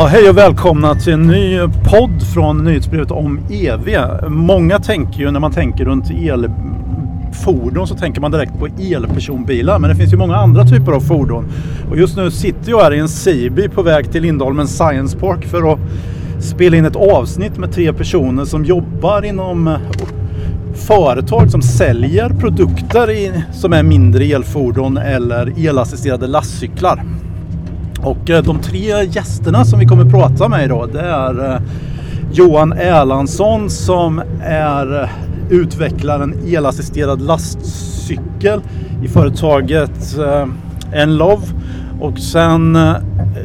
Ja, hej och välkomna till en ny podd från nyhetsbrevet om EV. Många tänker ju när man tänker runt elfordon så tänker man direkt på elpersonbilar. Men det finns ju många andra typer av fordon. Och just nu sitter jag här i en Sibi på väg till Lindholmen Science Park för att spela in ett avsnitt med tre personer som jobbar inom företag som säljer produkter i, som är mindre elfordon eller elassisterade lastcyklar. Och eh, de tre gästerna som vi kommer att prata med idag det är eh, Johan Erlandsson som är eh, utvecklaren elassisterad lastcykel i företaget Enlove. Och sen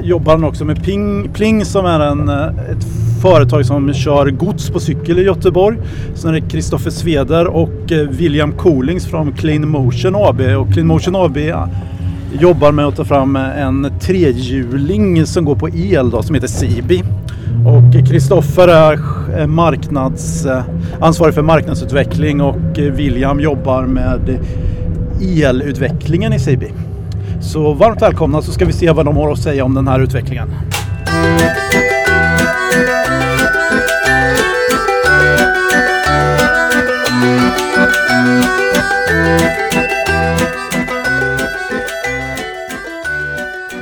jobbar han också med Ping, Pling som är en, ett företag som kör gods på cykel i Göteborg. Sen är det Kristoffer Sveder och William Coolings från Clean Motion AB. Och Clean Motion AB jobbar med att ta fram en trehjuling som går på el då, som heter Sibi. Och Kristoffer är marknads, eh, ansvarig för marknadsutveckling och William jobbar med elutvecklingen i Sibi. Så varmt välkomna så ska vi se vad de har att säga om den här utvecklingen.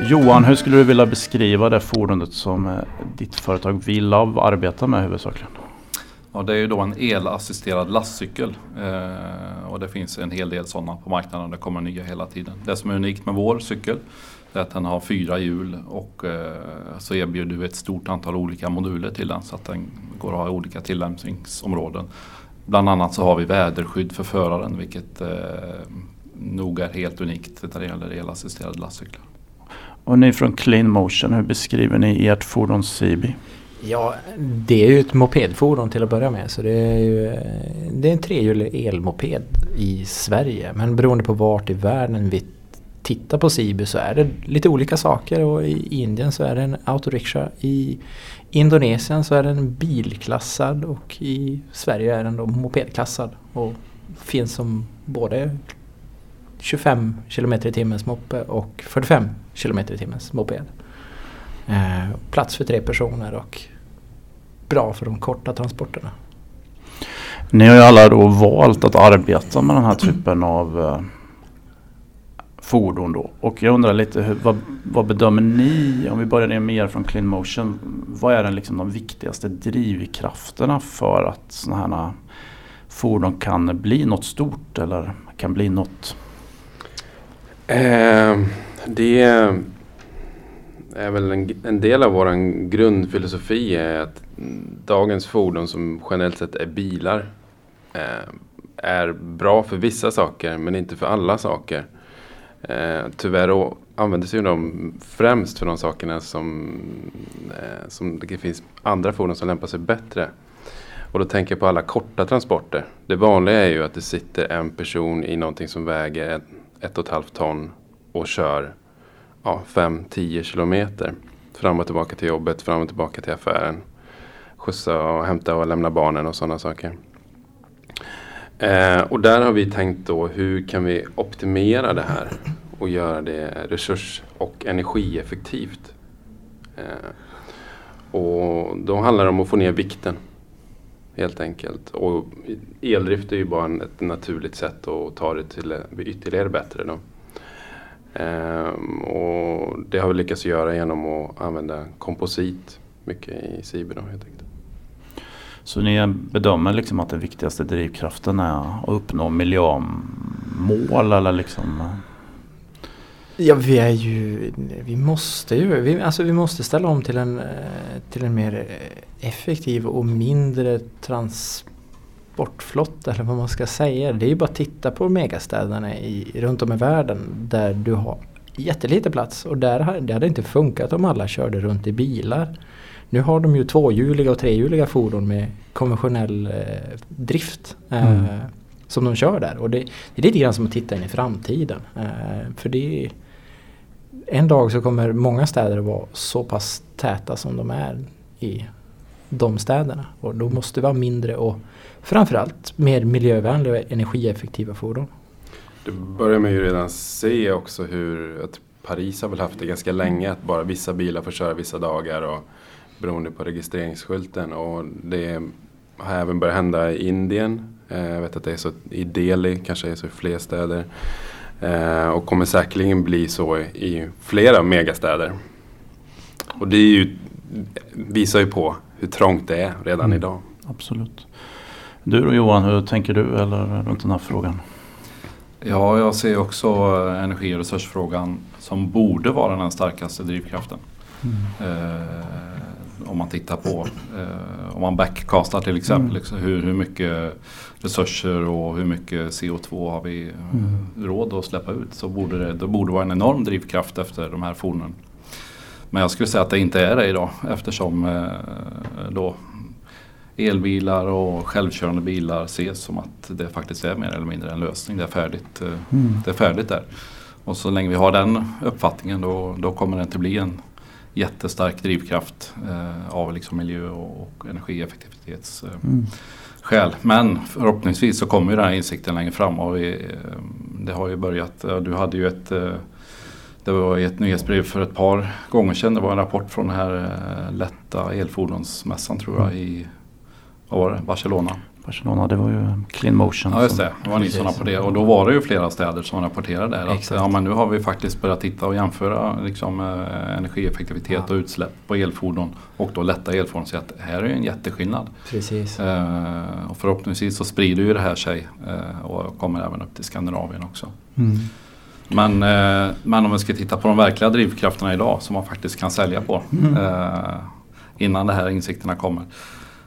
Johan, hur skulle du vilja beskriva det fordonet som eh, ditt företag Villav arbetar med huvudsakligen? Ja, det är ju då en elassisterad lastcykel eh, och det finns en hel del sådana på marknaden. Det kommer nya hela tiden. Det som är unikt med vår cykel är att den har fyra hjul och eh, så erbjuder vi ett stort antal olika moduler till den så att den går att ha i olika tillämpningsområden. Bland annat så har vi väderskydd för föraren vilket eh, nog är helt unikt när det gäller elassisterade lastcyklar. Och ni från Clean Motion, hur beskriver ni ert fordon Sibi? Ja, det är ju ett mopedfordon till att börja med. Så det är ju det är en trehjulig elmoped i Sverige. Men beroende på vart i världen vi tittar på Sibi så är det lite olika saker. Och i Indien så är det en autorikscha. I Indonesien så är den bilklassad och i Sverige är den då mopedklassad. Och finns som både 25 km i timmens moppe och 45 km i timmens moped. Eh, plats för tre personer och bra för de korta transporterna. Ni har ju alla då valt att arbeta med den här typen av eh, fordon då. Och jag undrar lite, hur, vad, vad, bedömer ni, om vi börjar med er från Clean Motion, vad är den liksom de viktigaste drivkrafterna för att sådana här fordon kan bli något stort eller kan bli något Eh, det är väl en, en, del av vår grundfilosofi är att dagens fordon som generellt sett är bilar eh, är bra för vissa saker men inte för alla saker. Eh, tyvärr använder sig de främst för de sakerna som, eh, som det finns andra fordon som lämpar sig bättre. Och då tänker jag på alla korta transporter. Det vanliga är ju att det sitter en person i någonting som väger ett och ett halvt ton och kör ja, 5-10 kilometer. Fram och tillbaka till jobbet, fram och tillbaka till affären. Skjutsa och hämta och lämna barnen och sådana saker. Eh, och där har vi tänkt då hur kan vi optimera det här och göra det resurs och energieffektivt. Eh, och då handlar det om att få ner vikten. Helt enkelt. Och eldrift är ju bara ett naturligt sätt att ta det till ytterligare bättre. Då. Ehm, och det har vi lyckats göra genom att använda komposit mycket i helt enkelt. Så ni bedömer liksom att den viktigaste drivkraften är att uppnå miljömål eller liksom? Ja, vi är ju, vi måste ju, vi, alltså vi måste ställa om till en, till en mer effektiv och mindre transportflotta eller vad man ska säga. Det är ju bara att titta på megastäderna i, runt om i världen där du har jättelite plats och där det hade inte funkat om alla körde runt i bilar. Nu har de ju tvåhjuliga och trehjuliga fordon med konventionell eh, drift. Eh, mm. Som de kör där och det, det, är lite grann som att titta in i framtiden. Eh, för det en dag så kommer många städer att vara så pass täta som de är i de städerna. Och då måste vi ha mindre och framförallt mer miljövänliga och energieffektiva fordon. Det börjar man ju redan se också hur att Paris har väl haft det ganska länge att bara vissa bilar får köra vissa dagar och beroende på registreringsskylten. Och det har även börjat hända i Indien. Eh, jag vet att det är så i Delhi, kanske är så i fler städer. Eh, och kommer säkerligen bli så i flera megastäder. Och det ju, visar ju på hur trångt det är redan mm. idag. Absolut. Du då Johan, hur tänker du eller runt den här frågan? Ja, jag ser också energi och resursfrågan som borde vara den starkaste drivkraften. Mm. Eh, om man tittar på, eh, om man backcastar till exempel, mm. liksom, hur, hur mycket resurser och hur mycket CO2 har vi mm. råd att släppa ut så borde det, det borde vara en enorm drivkraft efter de här fordonen. Men jag skulle säga att det inte är det idag eftersom eh, då elbilar och självkörande bilar ses som att det faktiskt är mer eller mindre en lösning. Det är färdigt, eh, mm. det är färdigt där. Och så länge vi har den uppfattningen då, då kommer det inte bli en jättestark drivkraft eh, av liksom miljö och, och energieffektivitetsskäl. Eh, mm. Men förhoppningsvis så kommer ju den här insikten längre fram. Och vi, eh, det har ju börjat, du hade ju ett eh, det var i ett nyhetsbrev för ett par gånger sedan. Det var en rapport från den här lätta elfordonsmässan tror jag i vad var det, Barcelona. Barcelona, det var ju Clean Motion. Ja just det, det var ni som på det. Och då var det ju flera städer som rapporterade där. Att, ja, men nu har vi faktiskt börjat titta och jämföra liksom, eh, energieffektivitet ja. och utsläpp på elfordon. Och då lätta elfordon. Så att här är ju en jätteskillnad. Precis. Eh, och förhoppningsvis så sprider ju det här sig eh, och kommer även upp till Skandinavien också. Mm. Men, eh, men om vi ska titta på de verkliga drivkrafterna idag som man faktiskt kan sälja på. Mm. Eh, innan de här insikterna kommer.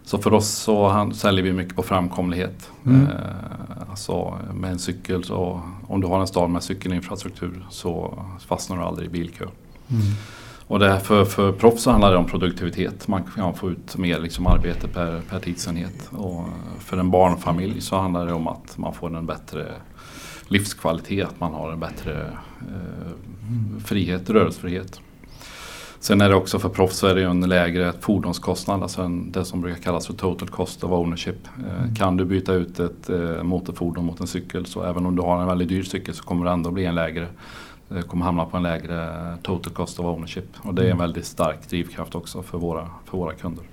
Så för oss så säljer vi mycket på framkomlighet. Mm. Eh, alltså med en cykel så om du har en stad med cykelinfrastruktur så fastnar du aldrig i bilkö. Mm. Och det för, för proffs så handlar det om produktivitet. Man kan få ut mer liksom arbete per, per tidsenhet. Och för en barnfamilj så handlar det om att man får en bättre livskvalitet. Att man har en bättre eh, frihet, rörelsefrihet. Sen är det också för proffs är det ju en lägre fordonskostnad, alltså en, det som brukar kallas för total cost of ownership. Eh, mm. Kan du byta ut ett eh, motorfordon mot en cykel så även om du har en väldigt dyr cykel så kommer det ändå bli en lägre det kommer hamna på en lägre total cost of ownership. Och det är en mm. väldigt stark drivkraft också för våra, för våra kunder.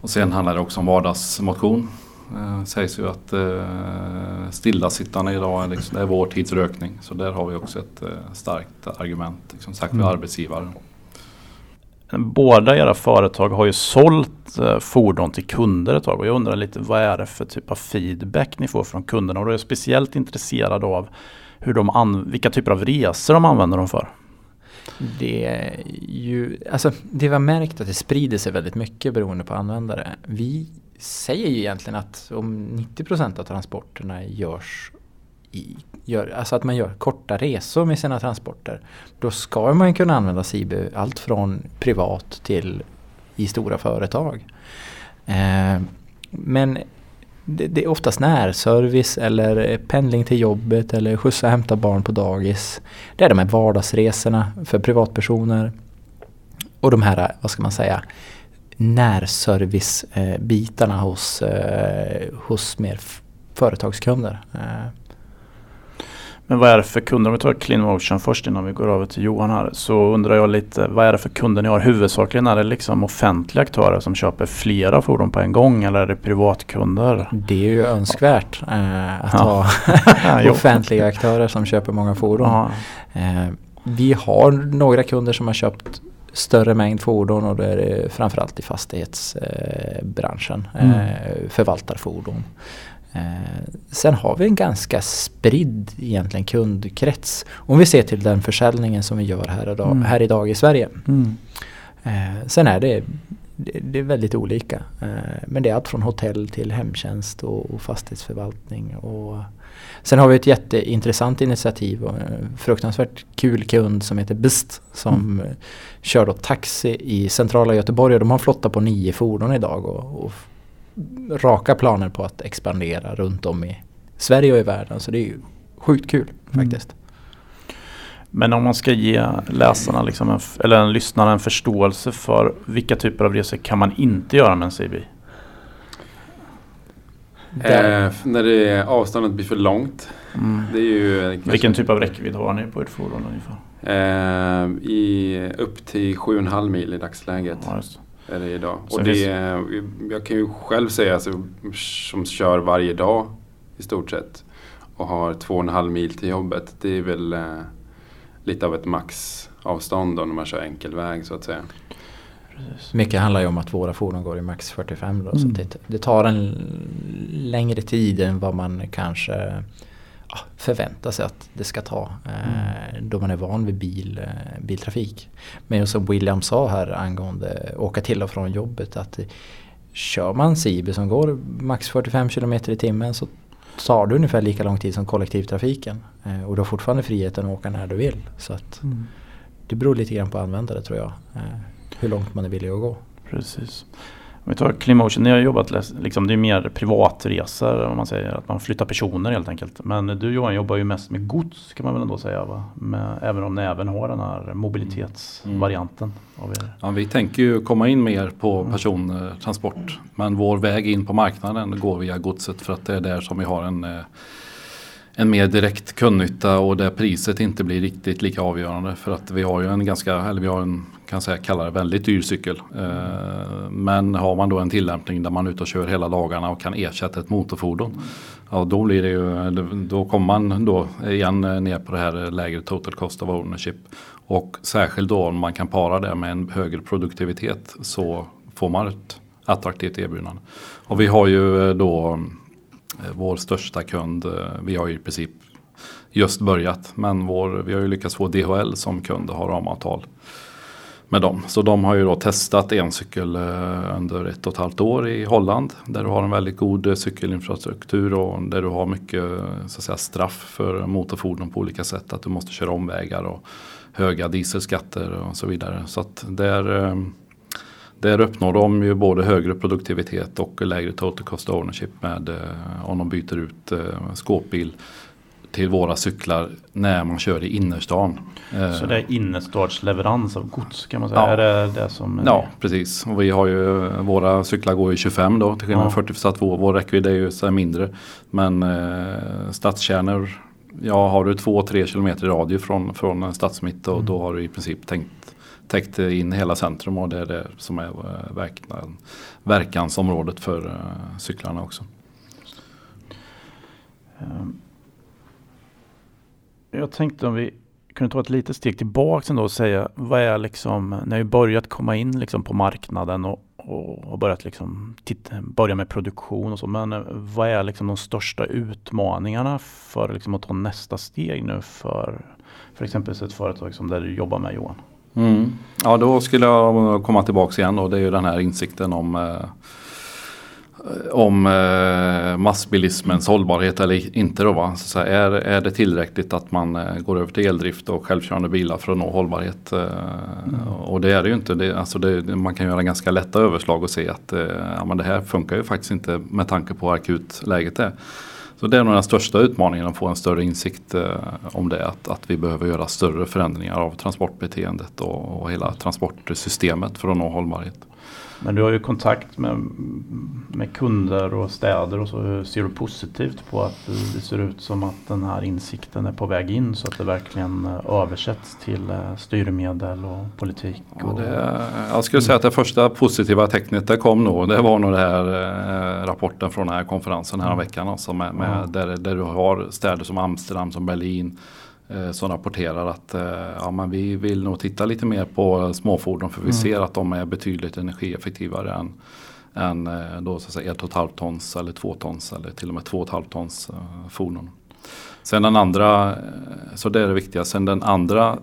Och sen handlar det också om vardagsmotion. Det sägs ju att eh, stillasittarna idag är, liksom, är vår tids rökning. Så där har vi också ett eh, starkt argument, liksom, sagt för mm. arbetsgivaren. Båda era företag har ju sålt eh, fordon till kunder ett tag och jag undrar lite vad är det för typ av feedback ni får från kunderna? Och då är jag speciellt intresserad av hur de vilka typer av resor de använder dem för. Det är ju, alltså det vi har märkt att det sprider sig väldigt mycket beroende på användare. Vi säger ju egentligen att om 90% av transporterna görs i, gör, alltså att man gör korta resor med sina transporter. Då ska man kunna använda Sibu allt från privat till i stora företag. Eh, men det, det, är oftast närservice eller pendling till jobbet eller skjutsa och hämta barn på dagis. Det är de här vardagsresorna för privatpersoner. Och de här, vad ska man säga, närservicebitarna hos, eh, hos mer företagskunder. Men vad är det för kunder? Om vi tar Clean Motion först innan vi går över till Johan här. Så undrar jag lite, vad är det för kunder ni har? Huvudsakligen är det liksom offentliga aktörer som köper flera fordon på en gång eller är det privatkunder? Det är ju önskvärt eh, att ja. ha offentliga aktörer som köper många fordon. Eh, vi har några kunder som har köpt större mängd fordon och då är det framförallt i fastighetsbranschen. Mm. Eh, förvaltarfordon. Eh, sen har vi en ganska spridd egentligen kundkrets. Om vi ser till den försäljningen som vi gör här idag, mm. här idag i Sverige. Mm. Eh, sen är det, det, är väldigt olika. men det är allt från hotell till hemtjänst och, fastighetsförvaltning. Och Sen har vi ett jätteintressant initiativ och en fruktansvärt kul kund som heter Bist som mm. kör då taxi i centrala Göteborg och de har flotta på nio fordon idag och, och raka planer på att expandera runt om i Sverige och i världen. Så det är ju sjukt kul mm. faktiskt. Mm. Men om man ska ge läsarna liksom en, eller en lyssnare en förståelse för vilka typer av resor kan man inte göra med en CB? Eh, när det avståndet blir för långt. Mm. Det är ju kanske, Vilken typ av räckvidd har ni på ert fordon ungefär? eh, i, upp till 7,5 mil i dagsläget. Ja, just. är det idag. Så Och det är- jag kan ju själv säga alltså, som kör varje dag i stort sett och har 2,5 mil till jobbet. Det är väl eh, lite av ett maxavstånd då när man kör enkel väg så att säga. Mycket handlar ju om att våra fordon går i max 45 då, så Mm. att det, det tar en längre tid än vad man kanske ja, förväntar sig att det ska ta eh, då man är van vid bil, eh, biltrafik. Men som William sa här angående åka till och från jobbet att kör man Sibi som går max 45 km i timmen så tar det ungefär lika lång tid som kollektivtrafiken. Eh, och du har fortfarande friheten att åka när du vill. Så att det beror lite grann på användare tror jag. Eh, hur långt man är villig att gå. Precis. Om vi tar Clearmotion, ni har jobbat, liksom, det är mer privatresor om man säger att man flyttar personer helt enkelt. Men du Johan jobbar ju mest med gods kan man väl ändå säga va? Med, även om ni även har den här mobilitetsvarianten av er. Ja, vi tänker ju komma in mer på persontransport. Men vår väg in på marknaden går via godset för att det är där som vi har en, eh, en mer direkt kundnytta och där priset inte blir riktigt lika avgörande. För att vi har ju en ganska, eller vi har en, kan säga kallar det väldigt dyr cykel. Eh, men har man då en tillämpning där man är ute och kör hela dagarna och kan ersätta ett motorfordon. Ja, då blir det ju, då kommer man då igen eh, ner på det här eh, lägre total cost of ownership. Och särskilt då om man kan para det med en högre produktivitet så får man ett attraktivt erbjudande. Och vi har ju då vår största kund, vi har ju i princip just börjat men vår, vi har ju lyckats få DHL som kund och har ramavtal med dem. Så de har ju då testat en cykel eh, under ett och ett halvt år i Holland. Där du har en väldigt god eh, cykelinfrastruktur och där du har mycket eh, så att säga, straff för motorfordon på olika sätt. Att du måste köra omvägar och höga dieselskatter och så vidare. Så att där, där uppnår de ju både högre produktivitet och lägre total cost ownership med om de byter ut skåpbil till våra cyklar när man kör i innerstan. Eh, Så det är innerstadsleverans av gods kan man säga? Ja. Är det det som... Ja, precis. Och vi har ju, våra cyklar går ju 25 då till skillnad Ja. från 40 så att vår, vår räckvidd är ju så mindre. Men eh, stadskärnor, ja har du 2-3 kilometer i radie från, från en stadsmitt och Mm. då har du i princip tänkt, täckt in hela centrum och det är det som är eh, verkan, verkansområdet för eh, cyklarna också. Ehm, Jag tänkte om vi kunde ta ett litet steg tillbaka ändå och säga vad är liksom, när ju börjat komma in liksom på marknaden och, och börjat liksom titta, börja med produktion och så. Men eh, vad är liksom de största utmaningarna för liksom att ta nästa steg nu för, för exempelvis ett företag som där du jobbar med Johan? Mm. Ja, då skulle jag komma tillbaka igen och det är ju den här insikten om eh, om eh, massbilismens hållbarhet eller inte. Då, va? Så, är, är det tillräckligt att man eh, går över till eldrift och självkörande bilar för att nå hållbarhet? Eh, Och det är det ju inte. Det, alltså det, man kan göra ganska lätta överslag och se att eh, ja, men det här funkar ju faktiskt inte med tanke på hur akut läget är. Så det är nog den största utmaningen att få en större insikt om det. Att, att vi behöver göra större förändringar av transportbeteendet och, och hela transportsystemet för att nå hållbarhet. Men du har ju kontakt med, med kunder och städer och så. Hur ser du positivt på att det ser ut som att den här insikten är på väg in så att det verkligen eh, översätts till eh, styrmedel och politik? Ja, Och, det, jag skulle säga att det första positiva tecknet det kom nog. Det var nog den här eh, rapporten från den här konferensen här veckan. Alltså med, med, Ja. där, där du har städer som Amsterdam, som Berlin. Eh, som rapporterar att eh, ja, men vi vill nog titta lite mer på småfordon. För vi Mm. ser att de är betydligt energieffektivare än, än eh, då, så att säga, 1,5 tons eller 2 tons eller till och med 2,5 tons fordon. Sen den andra, så det är det viktiga. Sen den andra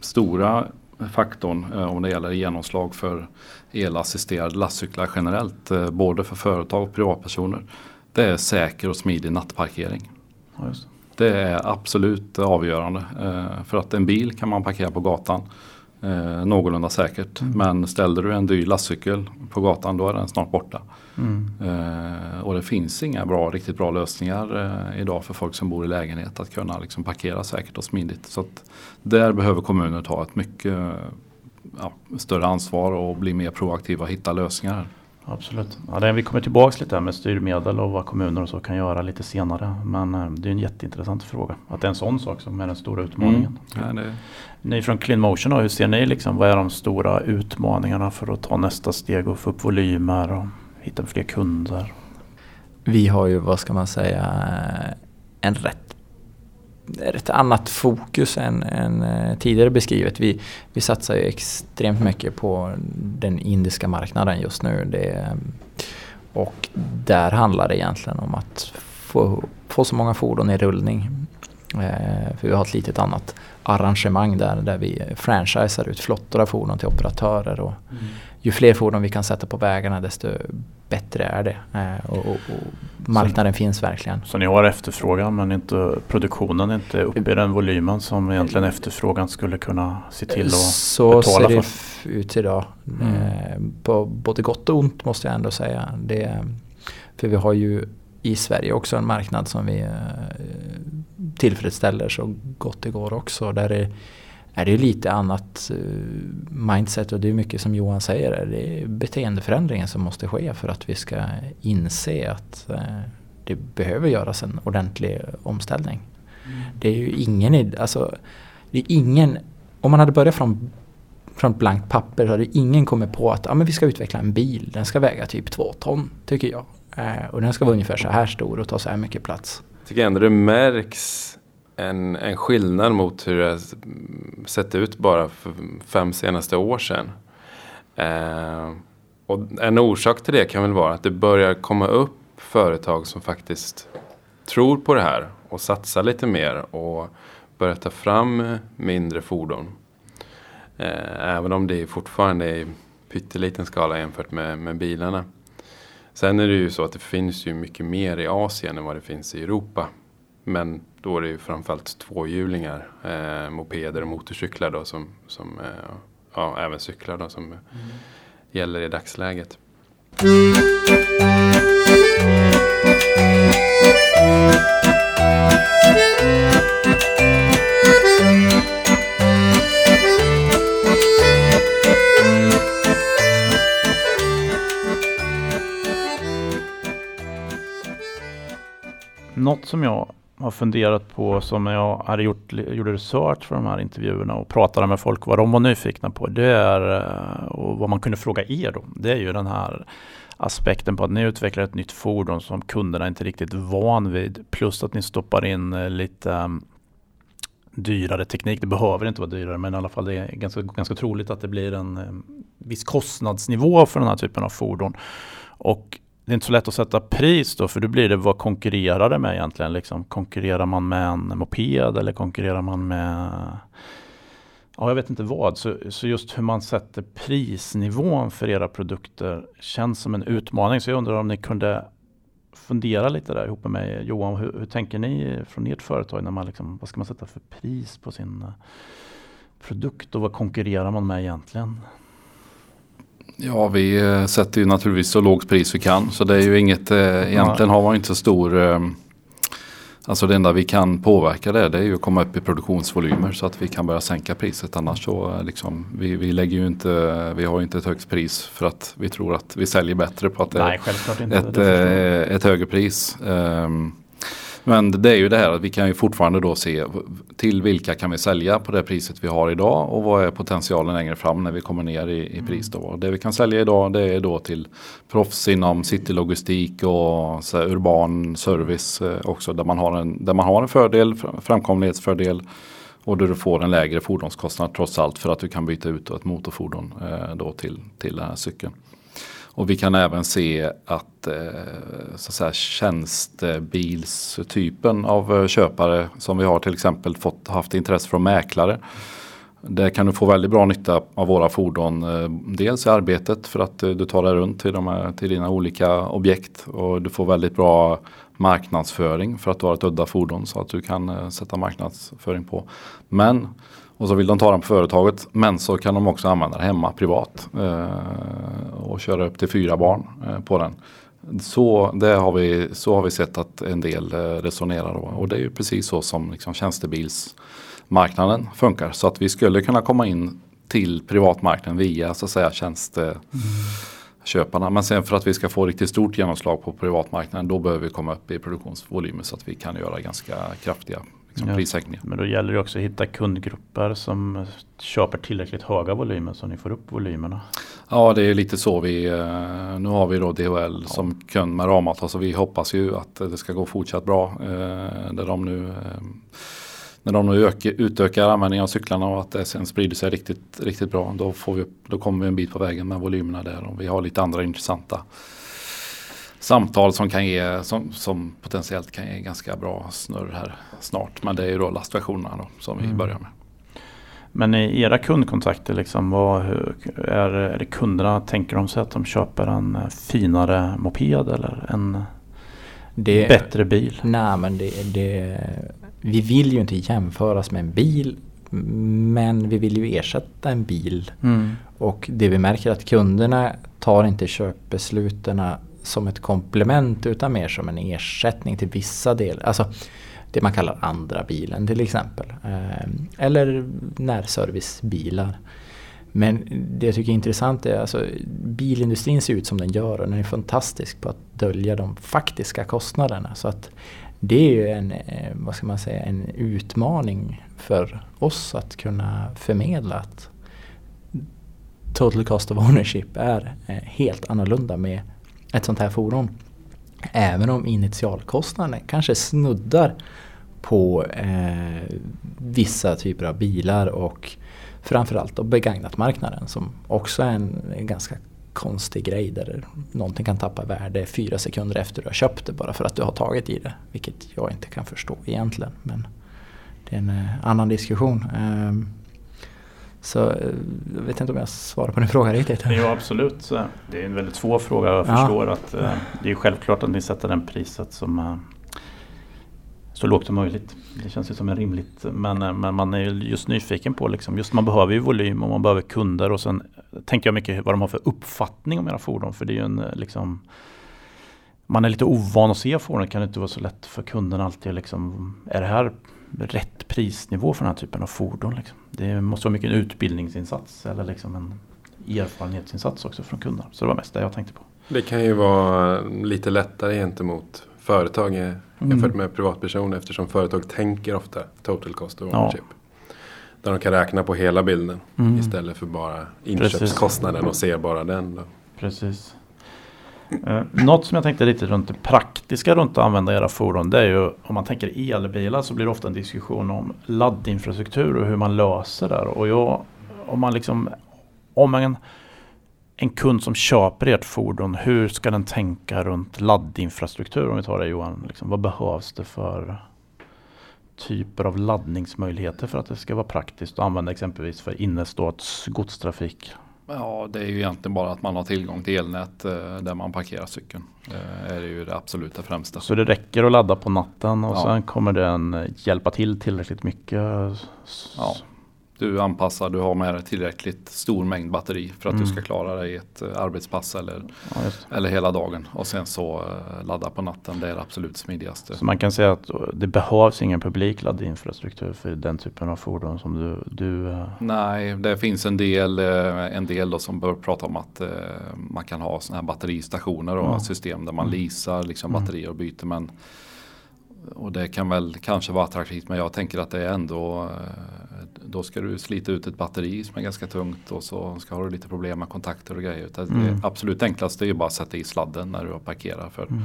stora faktorn om det gäller genomslag för elassisterade lastcyklar generellt, både för företag och privatpersoner. Det är säker och smidig nattparkering. Ja, det. Är absolut avgörande. Eh, för att en bil kan man parkera på gatan eh, någorlunda säkert. Men ställer du en dyr lastcykel på gatan då är den snart borta. Mm. Eh, och det finns inga bra, riktigt bra lösningar eh, idag för folk som bor i lägenhet att kunna liksom parkera säkert och smidigt. Så där behöver kommuner ta ett mycket ja, större ansvar och bli mer proaktiva och hitta lösningar. Absolut. Ja, det, vi kommer tillbaka lite med styrmedel och vad kommuner och så kan göra lite senare. Men eh, det är en jätteintressant fråga. Att det är en sån sak som är den stora utmaningen. Mm. Ja, det... Ni från Clean Motion då, hur ser ni liksom, vad är de stora utmaningarna för att ta nästa steg och få upp volymer och hitta fler kunder? Vi har ju, vad ska man säga, en rätt är ett annat fokus än, än eh, tidigare beskrivet. Vi, vi satsar ju extremt mycket på den indiska marknaden just nu. Det, och där handlar det egentligen om att få, få så många fordon i rullning. Eh, för vi har ett litet annat arrangemang där, där vi franchisar ut flottor av fordon till operatörer. Och mm. Ju fler fordon vi kan sätta på vägarna desto bättre är det. Eh, och, och, och marknaden så, finns verkligen. Så ni har efterfrågan men inte produktionen är inte uppe i den volymen som egentligen efterfrågan skulle kunna se till att så betala för? Så ser det ut idag. Mm. Eh, på både gott och ont måste jag ändå säga. Det, för vi har ju i Sverige också en marknad som vi eh, tillfredsställer så gott det går också. Där är, är det lite annat uh, mindset och det är mycket som Johan säger. Det är beteendeförändringen som måste ske för att vi ska inse att uh, det behöver göras en ordentlig omställning. Mm. Det är ju ingen, alltså, det är ingen, om man hade börjat från från blankt papper så hade ingen kommit på att ja, men vi ska utveckla en bil. Den ska väga typ två ton tycker jag. Eh, och den ska vara ungefär så här stor och ta så här mycket plats. Jag tycker ändå det märks en, en skillnad mot hur det sett ut bara för fem senaste år sedan. Eh, och en orsak till det kan väl vara att det börjar komma upp företag som faktiskt tror på det här och satsar lite mer och börjar ta fram mindre fordon. Eh, även om det fortfarande är i pytteliten skala jämfört med, med bilarna. Sen är det ju så att det finns ju mycket mer i Asien än vad det finns i Europa. Men då är det ju framförallt tvåhjulingar, eh, mopeder och motorcyklar då som, som eh, ja, även cyklar då som mm. gäller i dagsläget. Något som jag har funderat på som jag hade gjort, gjorde research för de här intervjuerna och pratade med folk vad de var nyfikna på. Det är, eh, och vad man kunde fråga er då, det är ju den här aspekten på att ni utvecklar ett nytt fordon som kunderna inte riktigt van vid. Plus att ni stoppar in eh, lite mm, dyrare teknik. Det behöver inte vara dyrare men i alla fall det är ganska, ganska troligt att det blir en eh, viss kostnadsnivå för den här typen av fordon. Och det är inte så lätt att sätta pris då för då blir det vad konkurrerar det med egentligen? Liksom, konkurrerar man med en moped eller konkurrerar man med Ja, jag vet inte vad. Så, så just hur man sätter prisnivån för era produkter känns som en utmaning. Så jag undrar om ni kunde fundera lite där ihop med mig. Johan, hur, hur tänker ni från ert företag? när man liksom, Vad ska man sätta för pris på sin eh, produkt och vad konkurrerar man med egentligen? Ja, vi eh, sätter ju naturligtvis så lågt pris vi kan. Så det är ju inget, eh, egentligen har man inte så stor eh, Alltså det enda vi kan påverka det, det är ju att komma upp i produktionsvolymer så att vi kan börja sänka priset. Annars så liksom, vi, vi lägger ju inte, vi har ju inte ett högt pris för att vi tror att vi säljer bättre på att det är ett, ett högre pris. Um, men det är ju det här att vi kan ju fortfarande då se till vilka kan vi sälja på det priset vi har idag och vad är potentialen längre fram när vi kommer ner i, i pris. Då. Det vi kan sälja idag det är då till proffs inom citylogistik och så urban service eh, också där man, har en, där man har en fördel, framkomlighetsfördel och där du får en lägre fordonskostnad trots allt för att du kan byta ut ett motorfordon eh, då till, till den här cykeln. Och vi kan även se att, eh, så att säga, tjänstebilstypen av eh, köpare som vi har till exempel fått, haft intresse från mäklare. Där kan du få väldigt bra nytta av våra fordon. Eh, dels i arbetet för att du tar dig runt till, de här, till dina olika objekt och du får väldigt bra marknadsföring för att du har ett udda fordon så att du kan sätta marknadsföring på. Men och så vill de ta den på företaget. Men så kan de också använda den hemma privat. Eh, och köra upp till fyra barn eh, på den. Så, det har vi, så har vi sett att en del eh, resonerar. Då. Och det är ju precis så som liksom tjänstebilsmarknaden funkar. Så att vi skulle kunna komma in till privatmarknaden via så att säga tjänsteköparna. Men sen för att vi ska få riktigt stort genomslag på privatmarknaden då behöver vi komma upp i produktionsvolymer så att vi kan göra ganska kraftiga liksom, Ja. prissänkningar. Men då gäller det också att hitta kundgrupper som köper tillräckligt höga volymer så ni får upp volymerna. Ja det är lite så vi, eh, nu har vi då DHL som kund med ramavtal så vi hoppas ju att det ska gå fortsatt bra. eh, Där de nu, eh, när de nu ökar, utökar användningen av cyklarna och att det sen sprider sig riktigt, riktigt bra. Då, får vi, då kommer vi en bit på vägen med volymerna där och vi har lite andra intressanta samtal som, kan ge, som, som potentiellt kan ge ganska bra snurr här snart. Men det är ju då lastversionerna då, som vi Mm. börjar med. Men i era kundkontakter, liksom, vad, hur, är, är det kunderna, tänker de sig att de köper en finare moped eller en Det, bättre bil? Nej men det, det, vi vill ju inte jämföras med en bil. Men vi vill ju ersätta en bil. Och det vi märker är att kunderna tar inte köpbesluten som ett komplement utan mer som en ersättning till vissa delar. Alltså det man kallar andra bilen till exempel. Eh, eller närservicebilar. Men det jag tycker är intressant är alltså bilindustrin ser ut som den gör och den är fantastisk på att dölja de faktiska kostnaderna. Så att det är ju en, eh, vad ska man säga, en utmaning för oss att kunna förmedla att total cost of ownership är eh, helt annorlunda med ett sånt här fordon. Även om initialkostnaden kanske snuddar på eh, vissa typer av bilar och framförallt då begagnatmarknaden som också är en, en ganska konstig grej där någonting kan tappa värde fyra sekunder efter du har köpt det bara för att du har tagit i det. Vilket jag inte kan förstå egentligen. Men det är en eh, annan diskussion. Ehm, så eh, jag vet inte om jag svarar på din fråga riktigt. Jo absolut. Det är en väldigt svår fråga. Jag Ja. förstår att eh, det är självklart att ni sätter den priset som eh, så lågt som möjligt. Det känns ju som en rimligt. Men, men man är ju just nyfiken på liksom, just man behöver ju volym och man behöver kunder och sen tänker jag mycket vad de har för uppfattning om era fordon. För det är ju en liksom man är lite ovan att se fordon. Det kan inte vara så lätt för kunden alltid liksom, är det här rätt prisnivå för den här typen av fordon? Liksom? Det måste vara mycket en utbildningsinsats eller liksom en erfarenhetsinsats också från kunderna. Så det var mest det jag tänkte på. Det kan ju vara lite lättare gentemot företag eh, jämfört med privatpersoner eftersom företag tänker ofta total cost of Ja. ownership. Där de kan räkna på hela bilden Mm. istället för bara inköpskostnaden och ser bara den. Då. Precis. Eh, något som jag tänkte lite runt det praktiska runt att använda era fordon. Det är ju om man tänker elbilar så blir det ofta en diskussion om laddinfrastruktur och hur man löser det. Och jag, om man liksom om en, en kund som köper ert fordon, hur ska den tänka runt laddinfrastruktur? Om vi tar det Johan, liksom, vad behövs det för typer av laddningsmöjligheter för att det ska vara praktiskt att använda exempelvis för innerstads godstrafik? Ja, det är ju egentligen bara att man har tillgång till elnät eh, där man parkerar cykeln. Det är ju det absoluta främsta. Så det räcker att ladda på natten och Ja. sen kommer den eh, hjälpa till tillräckligt mycket? Ja. Du anpassar, du har med dig tillräckligt stor mängd batteri för att Mm. du ska klara dig i ett eh, arbetspass eller, ja eller hela dagen. Och sen så eh, ladda på natten, det är det absolut smidigaste. Så man kan säga att det behövs ingen publik laddinfrastruktur för den typen av fordon som du... du eh, Nej, det finns en del, eh, en del då som bör prata om att eh, man kan ha sådana här batteristationer och Ja. system där man Mm. leasar liksom Mm. batterier och byter. Men, och det kan väl kanske vara attraktivt men jag tänker att det är ändå eh, då ska du slita ut ett batteri som är ganska tungt och så ska ha du lite problem med kontakter och grejer. Det Mm. absolut enklaste är ju bara att sätta i sladden när du har parkerat för, mm.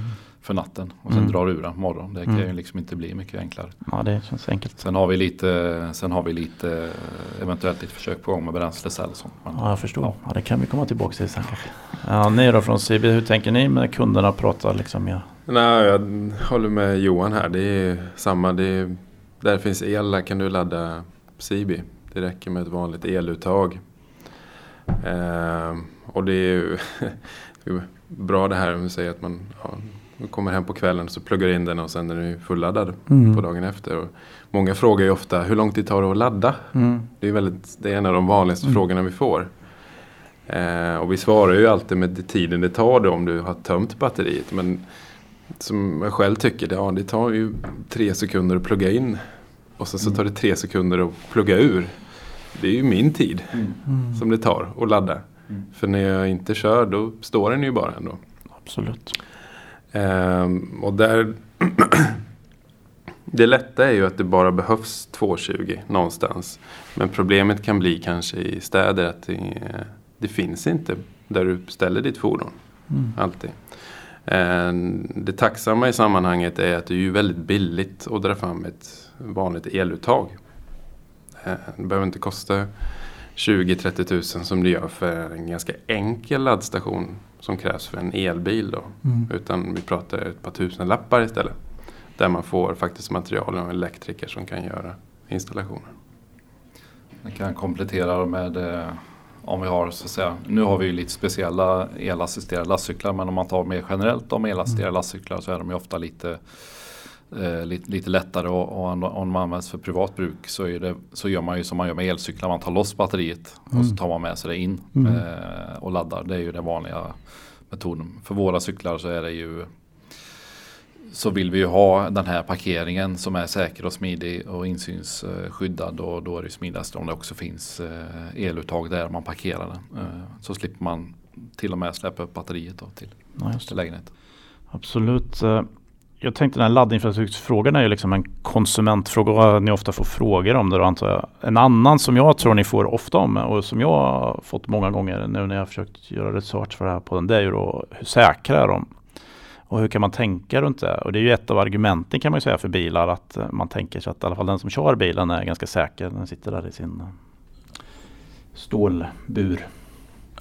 För natten och sen Mm. drar du ur den på morgonen. Det kan Mm. ju liksom inte bli mycket enklare. Ja, det känns enkelt. Sen har vi lite, sen har vi lite eventuellt lite försök på gång med bränslecell. och sånt. Men, Ja, jag förstår. Ja. Ja, det kan vi komma tillbaka till sen kanske. Ja, ni då från CB, hur tänker ni när kunderna pratar liksom med... Nej, jag håller med Johan här. Det är samma. Det är, där finns el där kan du ladda Sibi. Det räcker med ett vanligt eluttag. Eh, och det är ju bra det här om vi säger att man ja, man kommer hem på kvällen så pluggar in den och sen är den ju fulladdad Mm. på dagen efter. Och många frågar ju ofta hur lång tid tar det att ladda? Mm. Det är, väldigt, det är en av de vanligaste Mm. frågorna vi får. Eh, och vi svarar ju alltid med tiden det tar då om du har tömt batteriet. Men som jag själv tycker, det, ja, det tar ju tre sekunder att plugga in. Och sen så tar det tre sekunder att plugga ur. Det är ju min tid Mm. som det tar att ladda. Mm. För när jag inte kör då står den ju bara ändå. Absolut. Ehm, och där Det lätta är ju att det bara behövs 220 någonstans. Men problemet kan bli kanske i städer att det, det finns inte där du ställer ditt fordon. Mm. Alltid. Ehm, det tacksamma i sammanhanget är att det är ju väldigt billigt att dra fram ett vanligt eluttag. Ehm, det behöver inte kosta 20-30 tusen som det gör för en ganska enkel laddstation som krävs för en elbil. Då. Mm. Utan vi pratar ett par tusen lappar istället. Där man får faktiskt material och elektriker som kan göra installationen. Jag kan komplettera med eh, om vi har så att säga, nu har vi ju lite speciella elassisterade lastcyklar men om man tar mer generellt om elassisterade mm. lastcyklar så är de ju ofta lite eh, lite, lite, lättare och, och om de används för privat bruk så, det, så, gör man ju som man gör med elcyklar. Man tar loss batteriet mm. och så mm. tar man med sig det in mm. eh, och laddar. Det är ju den vanliga metoden. För våra cyklar så är det ju så vill vi ju ha den här parkeringen som är säker och smidig och insynsskyddad och då är det smidigast om det också finns eh, eluttag där man parkerar den. Eh, så slipper man till och med släppa upp batteriet då till, ja, till lägenheten. Absolut. Jag tänkte den här laddinfrastrukturfrågan är ju liksom en konsumentfråga och ni ofta får frågor om det då antar jag. En annan som jag tror ni får ofta om och som jag har fått många gånger nu när jag har försökt göra research för det här på den det är ju då hur säkra är de? Och hur kan man tänka runt det? Och det är ju ett av argumenten kan man ju säga för bilar att man tänker sig att i alla fall den som kör bilen är ganska säker. Den sitter där i sin stålbur.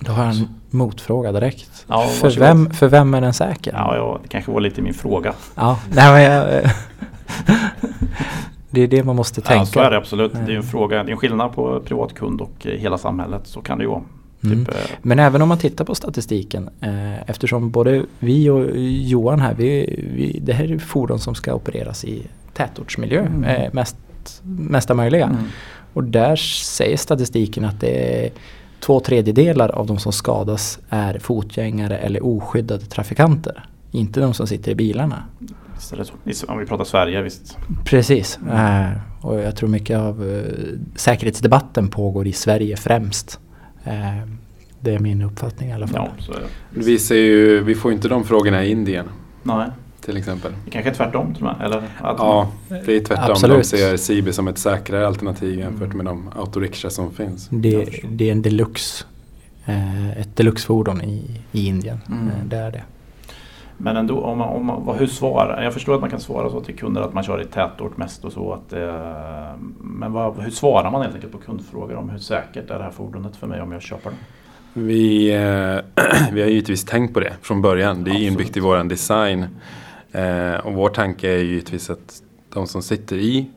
Då har jag en motfråga direkt. Ja, för, vem, för vem är den säker? Ja, ja, det kanske var lite min fråga. Ja, nej, men jag, det är det man måste tänka. Ja, så är det absolut. Det är en fråga. Det är en skillnad på privatkund och eh, hela samhället. Så kan det ju vara. Mm. Typ, mm. Men även om man tittar på statistiken eh, eftersom både vi och Johan här, vi, vi, det här är fordon som ska opereras i tätortsmiljö mm. eh, mest, mesta möjliga. Mm. Och där säger statistiken att det är två tredjedelar av de som skadas är fotgängare eller oskyddade trafikanter. Inte de som sitter i bilarna. Om vi pratar Sverige, visst. Precis. Eh, och jag tror mycket av eh, säkerhetsdebatten pågår i Sverige främst. Eh, det är min uppfattning i alla fall. Ja, vi, ser ju, vi får inte de frågorna i Indien. Nej. Till exempel. Det kanske är tvärtom tror jag? Eller ja, det är tvärtom. Absolut. De ser Sibi som ett säkrare alternativ jämfört med de autorikscha som finns. Det, det är en deluxe, eh, ett deluxefordon i, i Indien. Mm. Eh, det är det. Men ändå, om man, om man, hur svarar, jag förstår att man kan svara så till kunder att man kör i tätort mest och så. Att, eh, men vad, hur svarar man helt enkelt på kundfrågor om hur säkert är det här fordonet för mig om jag köper det? Vi, eh, vi har givetvis tänkt på det från början. Det är Absolut. inbyggt i vår design. Eh, och vår tanke är givetvis att de som sitter i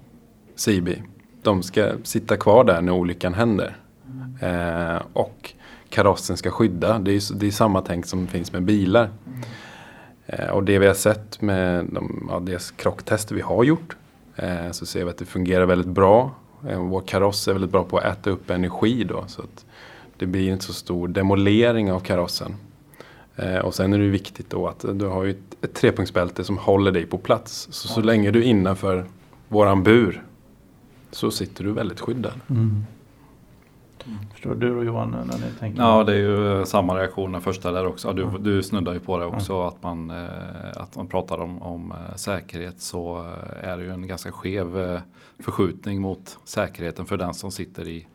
CB, de ska sitta kvar där när olyckan händer. Eh, och karossen ska skydda. Det är, det är samma tänk som finns med bilar. Eh, och det vi har sett med de ja, dels krocktester vi har gjort eh, så ser vi att det fungerar väldigt bra. Eh, vår kaross är väldigt bra på att äta upp energi då så att det blir inte så stor demolering av karossen. Eh, och sen är det viktigt då att du har ett, ett trepunktsbälte som håller dig på plats. Så, så länge du är innanför våran bur så sitter du väldigt skyddad. Mm. Mm. Förstår du och Johan när ni tänker? Ja, det är ju samma reaktion den första där också. Du, mm. du snuddar ju på det också mm. att, man, eh, att man pratar om, om eh, säkerhet så eh, är det ju en ganska skev förskjutning mot säkerheten för den som sitter i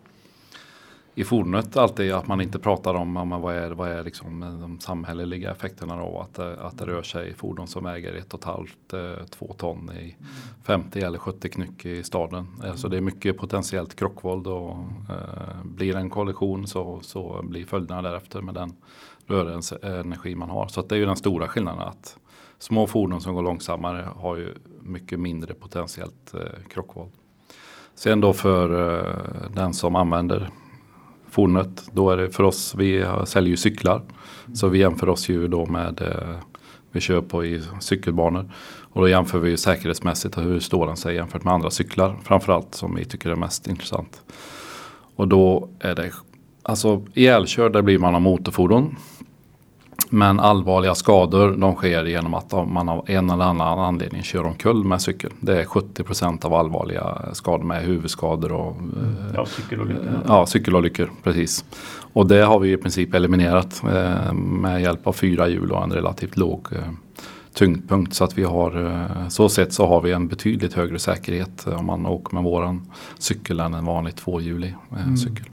i fordonet alltid att man inte pratar om men vad är, vad är liksom de samhälleliga effekterna av att, eh, att det rör sig fordon som väger ett och ett halvt, eh, två ton i 50 eller 70 knyck i staden. Eh, så det är mycket potentiellt krockvåld och eh, blir en kollision så, så blir följderna därefter med den rörelseenergi man har. Så det är ju den stora skillnaden att små fordon som går långsammare har ju mycket mindre potentiellt eh, krockvåld. Sen då för eh, den som använder fornet. Då är det för oss, vi säljer ju cyklar. Så vi jämför oss ju då med, eh, vi kör på i cykelbanor. Och då jämför vi ju säkerhetsmässigt och hur står den sig jämfört med andra cyklar. Framförallt som vi tycker är mest intressant. Och då är det, alltså ihjälkörd där blir man av motorfordon. Men allvarliga skador de sker genom att man av en eller annan anledning kör omkull med cykel. Det är 70% av allvarliga skador med huvudskador och mm. ja, cykelolyckor. Ja, cykelolyckor. Precis. Och det har vi i princip eliminerat eh, med hjälp av fyra hjul och en relativt låg eh, tyngdpunkt. Så att vi har, eh, så sett så har vi en betydligt högre säkerhet om man åker med våran cykel än en vanlig tvåhjulig mm. cykel.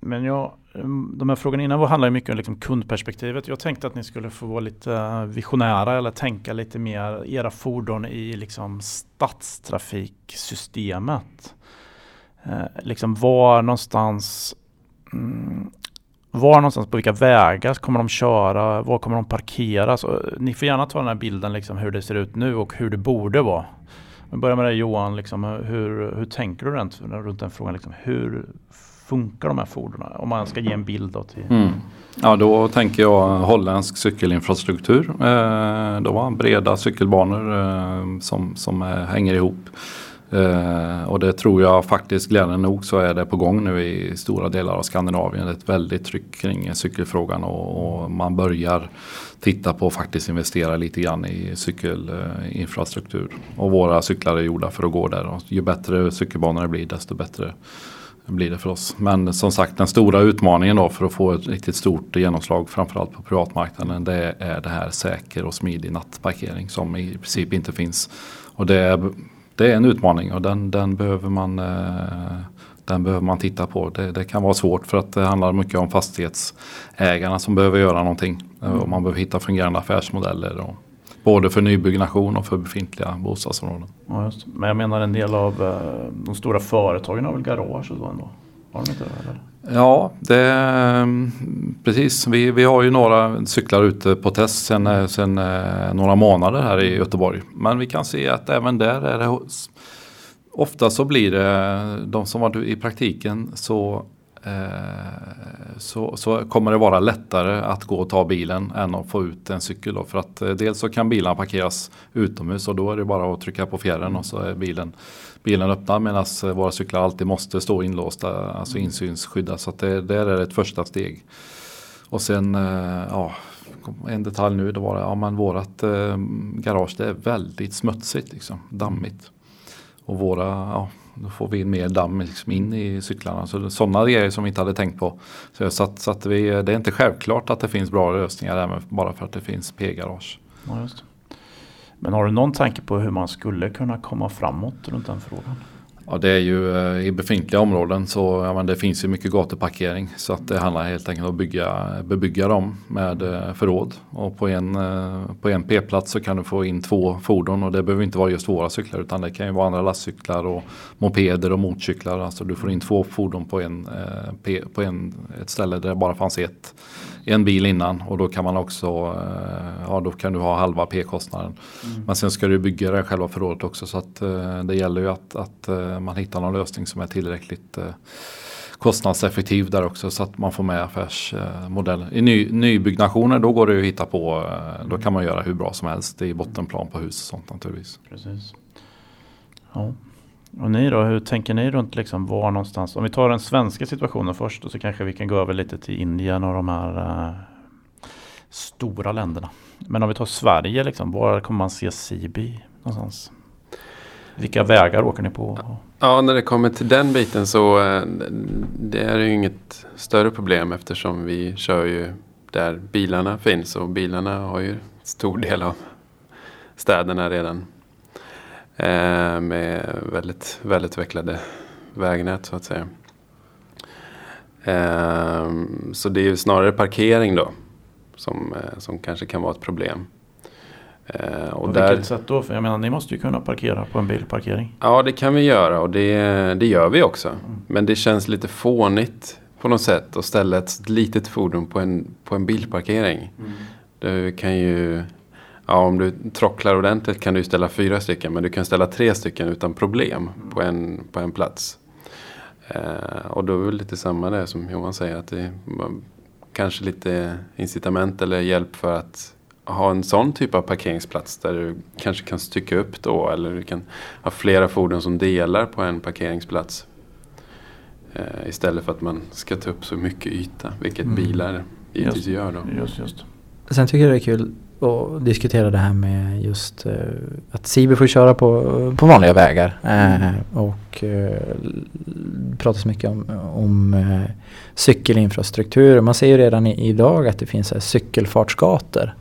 Men jag, Ehm, de här frågorna innan handlar mycket om liksom kundperspektivet. Jag tänkte att ni skulle få vara lite eh, visionära eller tänka lite mer era fordon i liksom stadstrafiksystemet. Eh, liksom var någonstans mm, var någonstans på vilka vägar kommer de köra? Var kommer de parkera? Eh, ni får gärna ta den här bilden liksom hur det ser ut nu och hur det borde vara. Vi börjar med dig Johan, liksom, hur, hur tänker du runt, runt den frågan? Liksom, hur funkar de här fordonen? Om man ska ge en bild då till... Mm. Ja då tänker jag holländsk cykelinfrastruktur. Eh, de har breda cykelbanor eh, som, som eh, hänger ihop. Eh, och det tror jag faktiskt glädjande nog så är det på gång nu i stora delar av Skandinavien. Ett väldigt tryck kring cykelfrågan och, och man börjar titta på att faktiskt investera lite grann i cykelinfrastruktur. Och våra cyklar är gjorda för att gå där. Och ju bättre cykelbanor det blir desto bättre blir det för oss. Men som sagt den stora utmaningen då för att få ett riktigt stort genomslag framförallt på privatmarknaden det är det här säker och smidig nattparkering som i princip inte finns. Och det är, det är en utmaning och den, den, behöver man, eh, den behöver man titta på. Det, det, kan vara svårt för att det handlar mycket om fastighetsägarna som behöver göra någonting. Mm. Och man behöver hitta fungerande affärsmodeller. Och, Både för nybyggnation och för befintliga bostadsområden. Ja, Men jag menar en del av eh, de stora företagen har väl garage och så ändå? Har de inte det? Ja, det, mm, precis. Vi, vi har ju några cyklar ute på test sedan eh, sen, eh, några månader här i Göteborg. Men vi kan se att även där är det Ofta så blir det de som var i praktiken så Eh, så, så, kommer det vara lättare att gå och ta bilen än att få ut en cykel. Då. För att eh, dels så kan bilarna parkeras utomhus och då är det bara att trycka på fjärren och så är bilen, bilen öppnad medan eh, våra cyklar alltid måste stå inlåsta, alltså insynsskydda. Så det, där är det ett första steg. Och sen, ja, en detalj nu, då var det, ja men vårat garage det är väldigt smutsigt liksom, dammigt. Och våra, ja, då får vi mer damm liksom in i cyklarna. Så sådana grejer som vi inte hade tänkt på. Så, så, att, så att vi, det är inte självklart att det finns bra lösningar även bara för att det finns P-garage. Ja, Men har du någon tanke på hur man skulle kunna komma framåt runt den frågan? Ja det är ju eh, i befintliga områden så ja, men det finns ju mycket gatuparkering. Så att det handlar helt enkelt om att bygga, bebygga dem med eh, förråd. Och på en, eh, på en P-plats så kan du få in två fordon och det behöver inte vara just våra cyklar utan det kan ju vara andra lastcyklar och mopeder och motorcyklar. Alltså du får in två fordon på, en, på en, ett ställe där det bara fanns ett en bil innan och då kan man också, ja då kan du ha halva P-kostnaden. Mm. Men sen ska du bygga det själva förrådet också så att det gäller ju att, att man hittar någon lösning som är tillräckligt eh, kostnadseffektiv där också så att man får med affärsmodellen. I ny, nybyggnationer då går det att hitta på, eh, då kan man göra hur bra som helst. Det är bottenplan på hus och sånt naturligtvis. Precis. Ja. Och ni då, hur tänker ni runt liksom var någonstans? Om vi tar den svenska situationen först och så kanske vi kan gå över lite till Indien och de här uh, stora länderna. Men om vi tar Sverige, liksom, var kommer man se Sibi någonstans? Vilka vägar åker ni på? Ja, när det kommer till den biten så eh, det är ju inget större problem eftersom vi kör ju där bilarna finns och bilarna har ju stor del av städerna redan. Eh, med väldigt välutvecklade vägnät så att säga. Eh, så det är ju snarare parkering då som, eh, som kanske kan vara ett problem. Och på där, vilket sätt då? För jag menar ni måste ju kunna parkera på en bilparkering. Ja det kan vi göra och det, det gör vi också. Mm. Men det känns lite fånigt på något sätt att ställa ett litet fordon på en, på en bilparkering. Mm. Du kan ju, ja om du trocklar ordentligt kan du ställa fyra stycken men du kan ställa tre stycken utan problem på, en, på en plats. Eh, och då är det lite samma där som Johan säger att det är kanske lite incitament eller hjälp för att ha en sån typ av parkeringsplats där du kanske kan stycka upp då eller du kan ha flera fordon som delar på en parkeringsplats. Eh, istället för att man ska ta upp så mycket yta, vilket mm. bilar givetvis gör då. Just, just. Sen tycker jag det är kul att diskutera det här med just eh, att Sibe får köra på, på vanliga vägar. Eh, och eh, pratas mycket om, om eh, cykelinfrastruktur. Man ser ju redan i, idag att det finns här cykelfartsgator.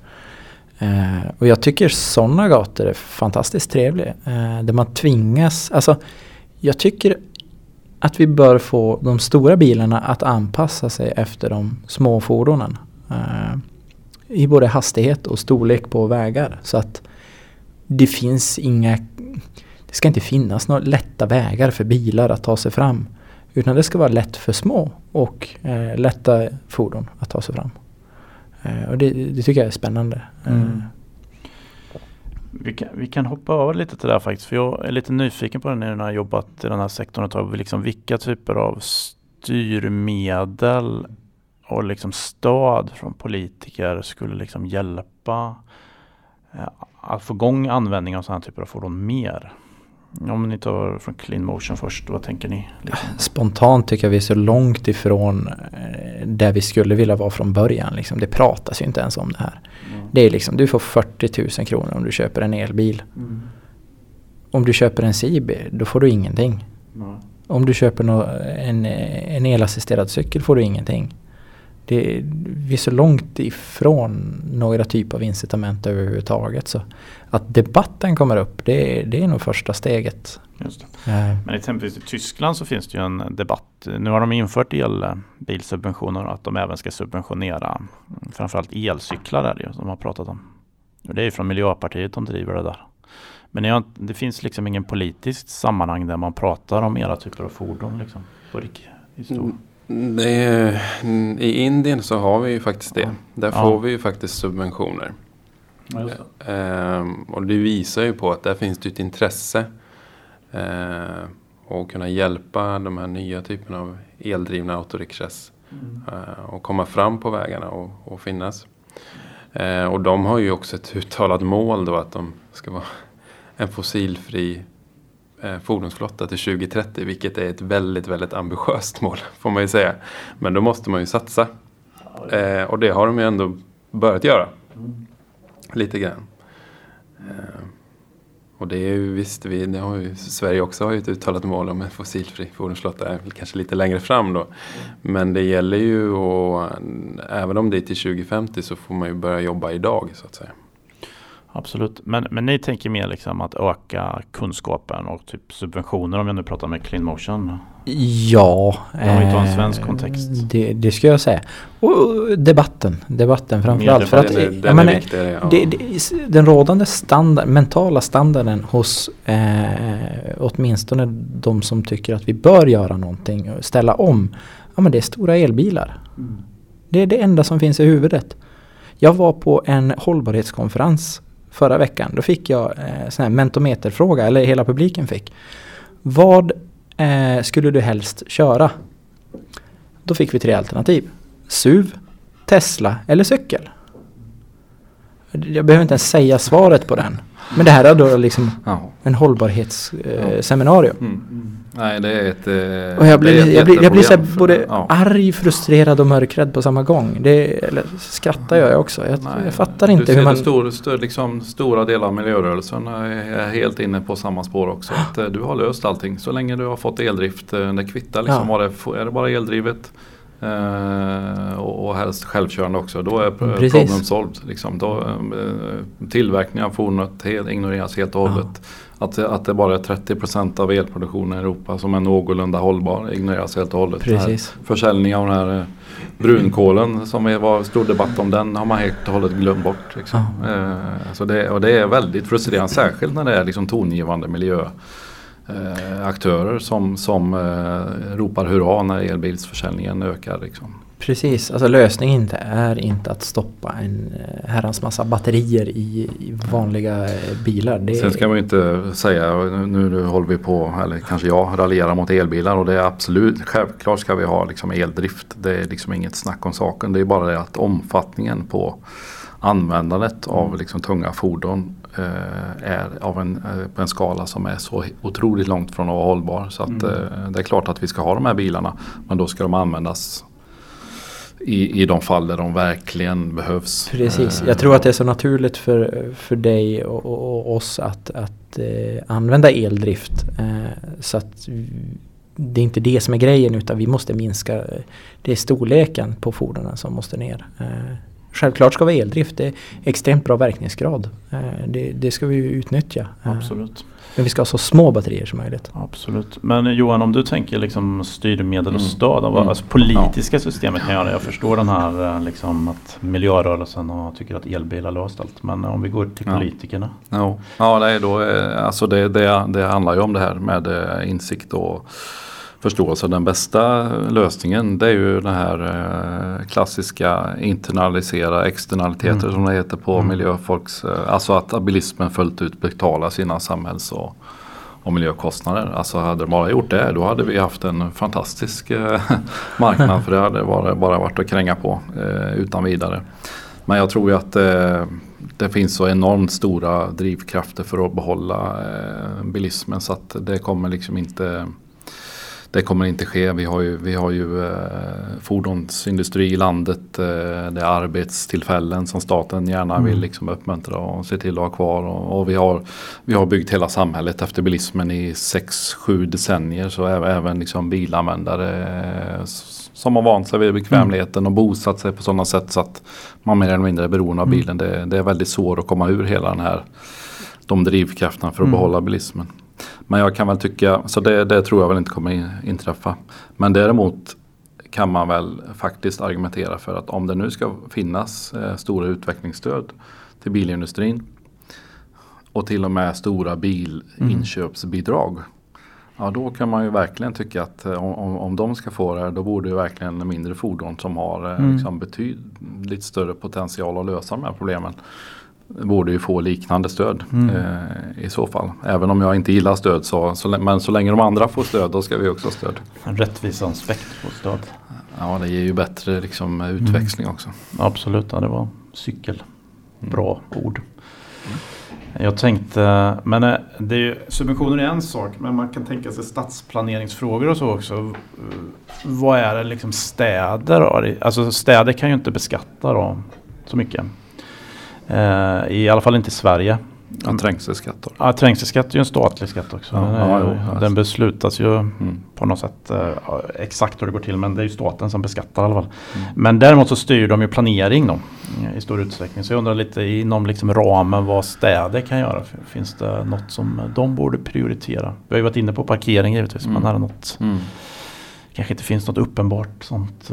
Eh, och jag tycker sådana gator är fantastiskt trevliga. Eh, där man tvingas, alltså jag tycker att vi bör få de stora bilarna att anpassa sig efter de små fordonen. I både hastighet och storlek på vägar. Så att det finns inga, det ska inte finnas några lätta vägar för bilar att ta sig fram. Utan det ska vara lätt för små och eh, lätta fordon att ta sig fram. Eh, och det, det tycker jag är spännande. Eh, mm. Vi kan, vi kan hoppa över lite till det där faktiskt. För jag är lite nyfiken på det när jag har jobbat i den här sektorn ett tag. Liksom vilka typer av styrmedel och liksom stöd från politiker skulle liksom hjälpa eh, att få igång användning av sådana typer av fordon mer. Om ni tar från Clean Motion först, vad tänker ni? Liksom? Spontant tycker jag vi är så långt ifrån eh, där vi skulle vilja vara från början. Liksom. Det pratas ju inte ens om det här. Det är liksom, du får 40 000 kronor om du köper en elbil. Om du köper en Sibi, då får du ingenting. Om du köper en, en elassisterad cykel får du ingenting. Det, vi är så långt ifrån några typer av incitament överhuvudtaget. Så att debatten kommer upp, det, det är nog första steget. Just det. Eh, Men exempelvis i Tyskland så finns det ju en debatt. Nu har de infört elbilsubventioner och att de även ska subventionera mm, framförallt elcyklar är det ju som de har pratat om. Och det är ju från Miljöpartiet de driver det där. Men jag, det finns liksom ingen politiskt sammanhang där man pratar om era typer av fordon liksom. På rik, i stor. Mm, är, mm, I Indien så har vi ju faktiskt det. Där Ja. får vi ju faktiskt subventioner. Ehm, och det visar ju på att där finns det ett intresse. Eh, att kunna hjälpa de här nya typerna av eldrivna autorickschass. Eh, och komma fram på vägarna och, och finnas. Eh, och de har ju också ett uttalat mål då att de ska vara en fossilfri Eh, fordonsflotta till 2030. Vilket är ett väldigt, väldigt ambitiöst mål får man ju säga. Men då måste man ju satsa. Eh, och det har de ju ändå börjat göra. Lite grann. Eh, och det är ju visst, vi, det har ju, Sverige också har ju ett uttalat mål om en fossilfri fordonsflotta. Eh, kanske lite längre fram då. Men det gäller ju och även om det är till 2050 så får man ju börja jobba idag så att säga. Absolut. Men, men ni tänker mer liksom att öka kunskapen och typ subventioner om jag nu pratar med Clean Motion. Ja. Om vi tar en eh, svensk kontext. Det, det ska jag säga. Och debatten. Debatten framförallt. För att, Den menar, viktigare. Ja. det, det, den rådande standard, mentala standarden hos eh, åtminstone de som tycker att vi bör göra någonting och ställa om. Ja men det är stora elbilar. Det är det enda som finns i huvudet. Jag var på en hållbarhetskonferens förra veckan. Då fick jag eh, sån här mentometerfråga, eller hela publiken fick. Vad eh, skulle du helst köra? Då fick vi tre alternativ. SUV, Tesla eller cykel. Jag behöver inte ens säga svaret på den. Men det här är då liksom Ja. en hållbarhetsseminarium. Eh. Mm. Nej, det är ett... eh, Och jag blir, jag blir, jag blir så både ja. arg, frustrerad och mörkrädd på samma gång. Det, eller skrattar jag också. Jag, Nej, jag fattar inte hur man... Stor, stor, liksom, stora delar av miljörörelsen är helt inne på samma spår också. Att, eh, du har löst allting så länge du har fått eldrift. eh, Det kvittar liksom. Ja. Var det, är det bara eldrivet eh, och, och helst självkörande också. Då är pro- Precis. problem solved. Liksom. Då, eh, tillverkningen av fordonet helt, ignoreras helt och Ja. hållet. Att, det- att det bara är 30% av elproduktionen i Europa som är någorlunda hållbar ignoreras helt och hållet. Det här Precis. försäljning av den här eh, brunkolen som det var stor debatt om den har man helt och hållet glömt bort. Liksom. Eh, så det, och det är väldigt frustrerande särskilt när det är liksom tongivande miljöaktörer eh, aktörer som, som eh, ropar hurra när elbilsförsäljningen ökar. Liksom. Precis, alltså lösningen inte är inte att stoppa en eh, herrans massa batterier i, i vanliga eh, bilar. Det, Sen ska man ju inte säga, nu, nu håller vi på, eller kanske jag raljerar mot elbilar och det är absolut, självklart ska vi ha liksom eldrift. Det är liksom inget snack om saken. Det är bara det att omfattningen på användandet av liksom tunga fordon är av en, eh, på en skala som är så otroligt långt från att vara hållbar. Så att, eh, det är klart att vi ska ha de här bilarna men då ska de användas i, i de fall där de verkligen behövs. Precis, Eh, jag tror att det är så naturligt för, för dig och, och, oss att, att eh, använda eldrift. Eh, så att det är inte det som är grejen utan vi måste minska, eh, det är storleken på fordonen som måste ner. Eh, självklart ska vi ha eldrift, det är extremt bra verkningsgrad. Eh, det, det ska vi utnyttja. Eh, Absolut. Men vi ska ha så små batterier som möjligt. Absolut. Men Johan, om du tänker liksom styrmedel och Mm. stöd, vad Mm. alltså politiska systemet kan göra. Jag förstår den här eh, liksom att miljörörelsen och tycker att elbilar löst allt. Men om vi går till Ja. politikerna. Ja, ja nej, då, eh, alltså det, det, det handlar ju om det här med insikt och förståelse. Den bästa lösningen det är ju den här eh, klassiska internalisera externaliteter Mm. som det heter på Mm. miljöfolks. eh, Alltså att bilismen fullt ut betalar sina samhälls och, och miljökostnader. Alltså hade de bara gjort det då hade vi haft en fantastisk eh, marknad för det hade bara, bara varit att kränga på utan vidare. Men jag tror ju att det finns så enormt stora drivkrafter för att behålla eh, bilismen så att det kommer liksom inte det kommer inte ske. Vi har ju, vi har ju eh, fordonsindustri i landet. Eh, det är arbetstillfällen som staten gärna vill Mm. liksom uppmuntra och se till att ha kvar. Och, vi, har, vi har byggt hela samhället efter bilismen i 6-7 decennier. Så även, liksom bilanvändare eh, som har vant sig vid bekvämligheten och bosatt sig på sådana sätt så att man mer eller mindre är beroende av Mm. bilen. Det, det är väldigt svårt att komma ur hela den här de drivkrafterna för att Mm. behålla bilismen. Men jag kan väl tycka, så det, det tror jag väl inte kommer in- inträffa. Men däremot kan man väl faktiskt argumentera för att om det nu ska finnas eh, stora utvecklingsstöd till bilindustrin och till och med stora bilinköpsbidrag. Ja då kan man ju verkligen tycka att eh, om, om, om de ska få det här då borde ju verkligen mindre fordon som har eh, Mm. liksom betydligt större potential att lösa de här problemen borde ju få liknande stöd Mm. eh, i så fall. Även om jag inte gillar stöd så, så, men så länge de andra får stöd då ska vi också ha stöd. En rättviseaspekt på stöd. Ja det ger ju bättre liksom, utväxling också. Absolut, ja, det var cykel. Bra ord. Jag tänkte, men eh, det är ju, subventioner är en sak men man kan tänka sig stadsplaneringsfrågor och så också. Vad är det liksom städer? Alltså städer kan ju inte beskatta då så mycket. Eh, I alla fall inte i Sverige. Ja, trängselskatt då. Ja, trängselskatt är ju en statlig skatt också. Ja, ja, ju- alltså. den beslutas ju Mm. på något sätt eh, ja, exakt hur det går till men det är ju staten som beskattar i alla fall. Mm. Men däremot så styr de ju planering då eh, i stor utsträckning. Så jag undrar lite inom liksom ramen vad städer kan göra. Finns det något som de borde prioritera? Vi har ju varit inne på parkering givetvis Mm. men är det något Mm. kanske inte finns något uppenbart sånt.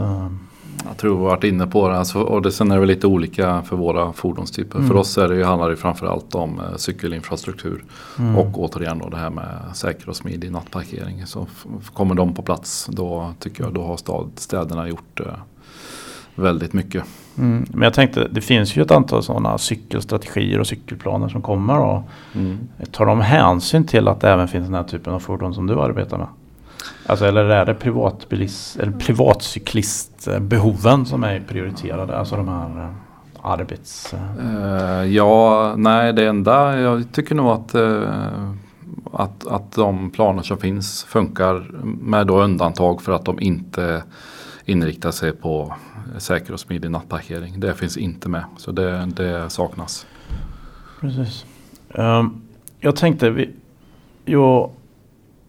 Jag tror vi har varit inne på det. Alltså, och det, sen är det väl lite olika för våra fordonstyper. Mm. För oss är det ju, handlar det framförallt om eh, cykelinfrastruktur. mm. Och återigen då det här med säker och smidig nattparkering. Så kommer de på plats då tycker jag då har stad, städerna gjort eh, väldigt mycket. Mm. Men jag tänkte det finns ju ett antal sådana cykelstrategier och cykelplaner som kommer då. Tar de hänsyn till att det även finns den här typen av fordon som du arbetar med? Alltså eller är det privatbilist, eller privatcyklistbehoven som är prioriterade? Alltså de här eh, arbets... eh, ja, nej det enda, jag tycker nog att, eh, att, att de planer som finns funkar med då undantag för att de inte inriktar sig på säker och smidig nattparkering. Det finns inte med, så det, det saknas. Precis. Ehm, jag tänkte, vi, jag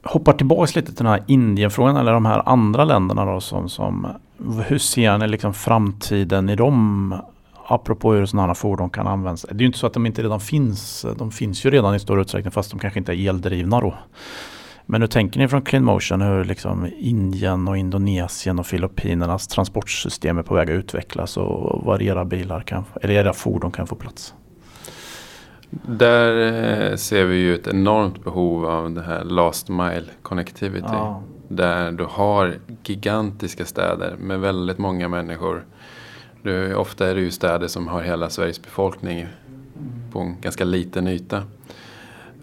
hoppar tillbaka lite till den här Indienfrågan eller de här andra länderna då som, som hur ser ni liksom framtiden i dem? Apropå hur sådana här fordon kan användas. Det är ju inte så att de inte redan finns. De finns ju redan i stor utsträckning fast de kanske inte är eldrivna då. Men hur tänker ni från Clean Motion hur liksom Indien och Indonesien och Filippinernas transportsystem är på väg att utvecklas och var era bilar kan, eller era fordon kan få plats? Där eh, ser vi ju ett enormt behov av det här last mile connectivity. Ja. Där du har gigantiska städer med väldigt många människor. Du, ofta är det ju städer som har hela Sveriges befolkning på en ganska liten yta.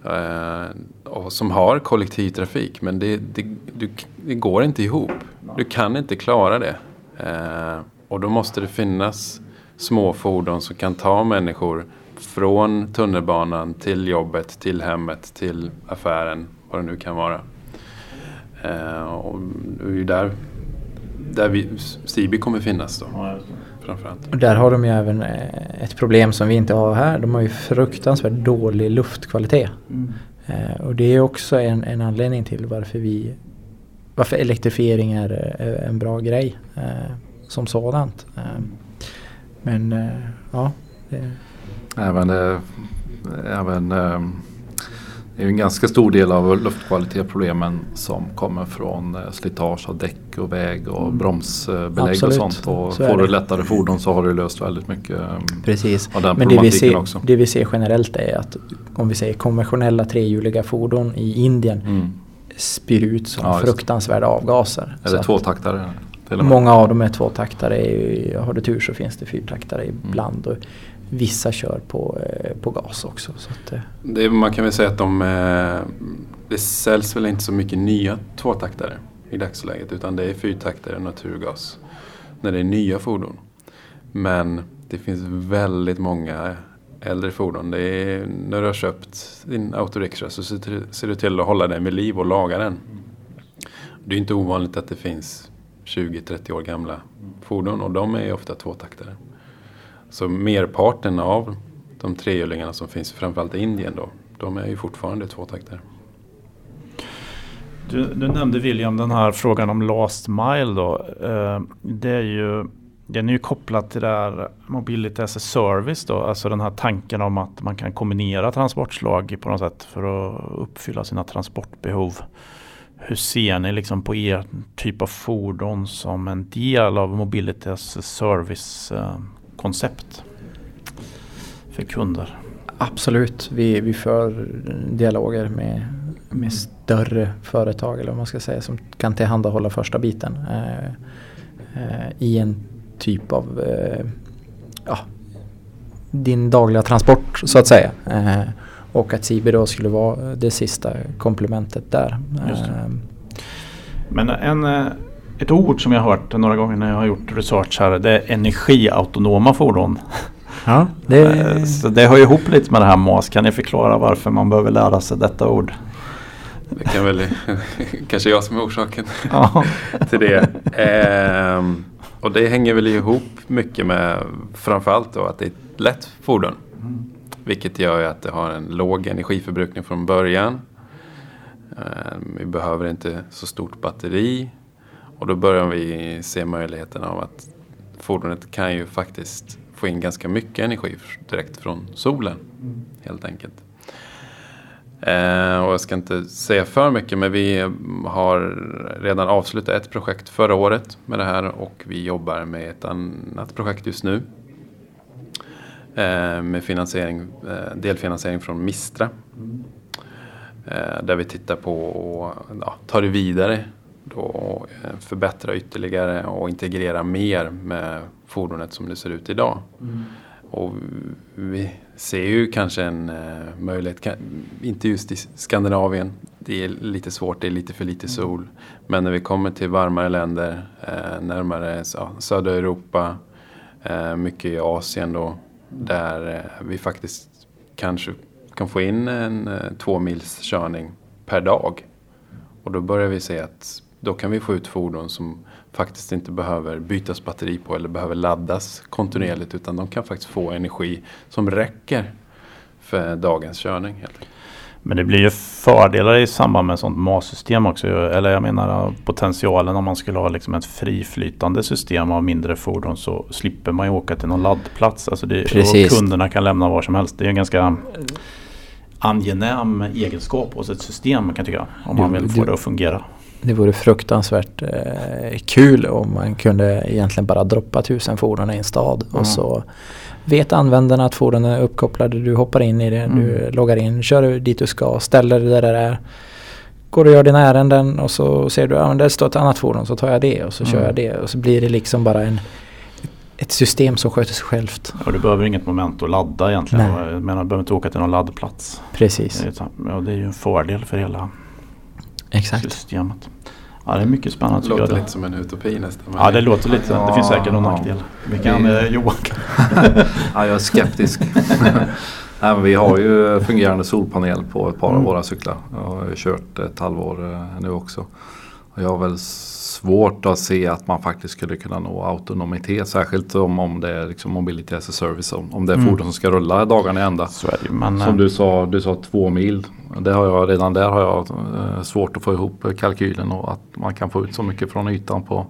Eh, och som har kollektivtrafik men det, det, du, det går inte ihop. Du kan inte klara det. Eh, och då måste det finnas små fordon som kan ta människor från tunnelbanan till jobbet, till hemmet, till affären, vad det nu kan vara. Eh, och det är ju där där vi, Sibi kommer finnas då. Framförallt. Och där har de ju även eh, ett problem som vi inte har här. De har ju fruktansvärt dålig luftkvalitet. Mm. Eh, och det är också en, en anledning till varför vi varför elektrifiering är, är en bra grej eh, som sådant. Eh, men eh, ja. Det, Även, eh, även eh, det är en ganska stor del av luftkvalitetsproblemen som kommer från eh, slitage av däck och väg och Mm. bromsbelägg Absolut, och sånt. Och så får du lättare fordon så har du löst väldigt mycket precis. av den Men det vi, problematiken ser, också. det vi ser generellt är att om vi säger konventionella trehjuliga fordon i Indien Mm. spyr ut som Ja, fruktansvärda avgaser. Är Så det tvåtaktare? Många av dem är tvåtaktare. Har du tur så finns det fyrtaktare Mm. ibland. Och vissa kör på, eh, på gas också. Så att, eh. Det, man kan väl säga att de, eh, det säljs väl inte så mycket nya tvåtaktare i dagsläget utan det är fyrtaktare naturgas när det är nya fordon. Men det finns väldigt många äldre fordon. Det är, när du har köpt din autorikscha så ser- du till att hålla den vid liv och laga den. Det är inte ovanligt att det finns 20-30 år gamla fordon och de är ofta tvåtaktare. Så merparten av de trehjulingarna som finns framförallt i Indien då, de är ju fortfarande tvåtaktare. Du, du nämnde William den här frågan om last mile då. Eh, det är ju, den är ju kopplad till det här Mobility as a service då. Alltså den här tanken om att man kan kombinera transportslag på något sätt för att uppfylla sina transportbehov. Hur ser ni liksom på er typ av fordon som en del av Mobility as a service eh, koncept för kunder? absolut, vi, vi för dialoger med, med större företag eller vad man ska säga som kan tillhandahålla första biten. Eh, eh, I en typ av eh, ja, din dagliga transport så att säga. Eh, och att Sibi då skulle vara det sista komplementet där. Eh, Men en, eh, ett ord som jag har hört några gånger när jag har gjort research här det är energiautonoma fordon. ja, Eh, det, Så det hör ju ihop lite med det här MAS. Kan ni förklara varför man behöver lära sig detta ord? Det kan väl kanske jag som är orsaken Ja. till det. Ehm, och det hänger väl ihop mycket med framförallt då att det är ett lätt fordon. Vilket gör ju att det har en låg energiförbrukning från början. Ehm, vi behöver inte så stort batteri. Och då börjar vi se möjligheten av att fordonet kan ju faktiskt få in ganska mycket energi direkt från solen. Helt enkelt. Eh, och jag ska inte säga för mycket men vi har redan avslutat ett projekt förra året med det här och vi jobbar med ett annat projekt just nu. Eh, med finansiering, eh, delfinansiering från Mistra. Eh, där vi tittar på och ja, ta det vidare. Då, och eh, förbättra ytterligare och integrera mer med fordonet som det ser ut idag. Och vi ser ju kanske en eh, möjlighet, inte just i Skandinavien, det är lite svårt, det är lite för lite sol. Men när vi kommer till varmare länder, eh, närmare södra Europa, mycket i Asien då, där vi faktiskt kanske kan få in en två mils körning per dag. Och då börjar vi se att då kan vi få ut fordon som faktiskt inte behöver bytas batteri på eller behöver laddas kontinuerligt utan de kan faktiskt få energi som räcker för dagens körning. Helt. Men det blir ju fördelar i samband med sånt MAS-system också. Eller jag menar potentialen om man skulle ha liksom ett friflytande system av mindre fordon så slipper man ju åka till någon laddplats. Alltså det, Precis. och kunderna kan lämna var som helst. Det är ju en ganska angenäm egenskap hos ett system kan jag tycka. Om man vill få det att fungera. Det vore fruktansvärt eh, kul om man kunde egentligen bara droppa tusen fordon i en stad Mm. och så vet användarna att fordonen är uppkopplade. Du hoppar in i det, du Mm. loggar in, kör dit du ska, ställer det där det är. Går och gör dina ärenden och så ser du att men där står ett annat fordon så tar jag det och så kör Mm. jag det och så blir det liksom bara en, ett system som sköter sig självt. Och du behöver inget moment att ladda egentligen. Nej. Jag menar, du behöver inte åka till någon laddplats. Precis, Det ja, det är ju en fördel för hela exakt. systemet. Ja, det är mycket spännande Det låter det. lite som en utopi nästan. Ja, det låter lite. Det finns säkert någon Ja. nackdel. Vi kan, Det- eh, Johan Ja, jag är skeptisk. Nej, men vi har ju fungerande solpanel på ett par av Mm. våra cyklar. Jag har ju kört ett halvår eh, nu också. Och jag har väl svårt att se att man faktiskt skulle kunna nå autonomitet. Särskilt om, om det är liksom mobility as a service. Om, om det är Mm. fordon som ska rulla dagarna i ända. Det. Men, Som eh, du sa, du sa två mil. Det har jag, redan där har jag eh, svårt att få ihop kalkylen och att man kan få ut så mycket från ytan på,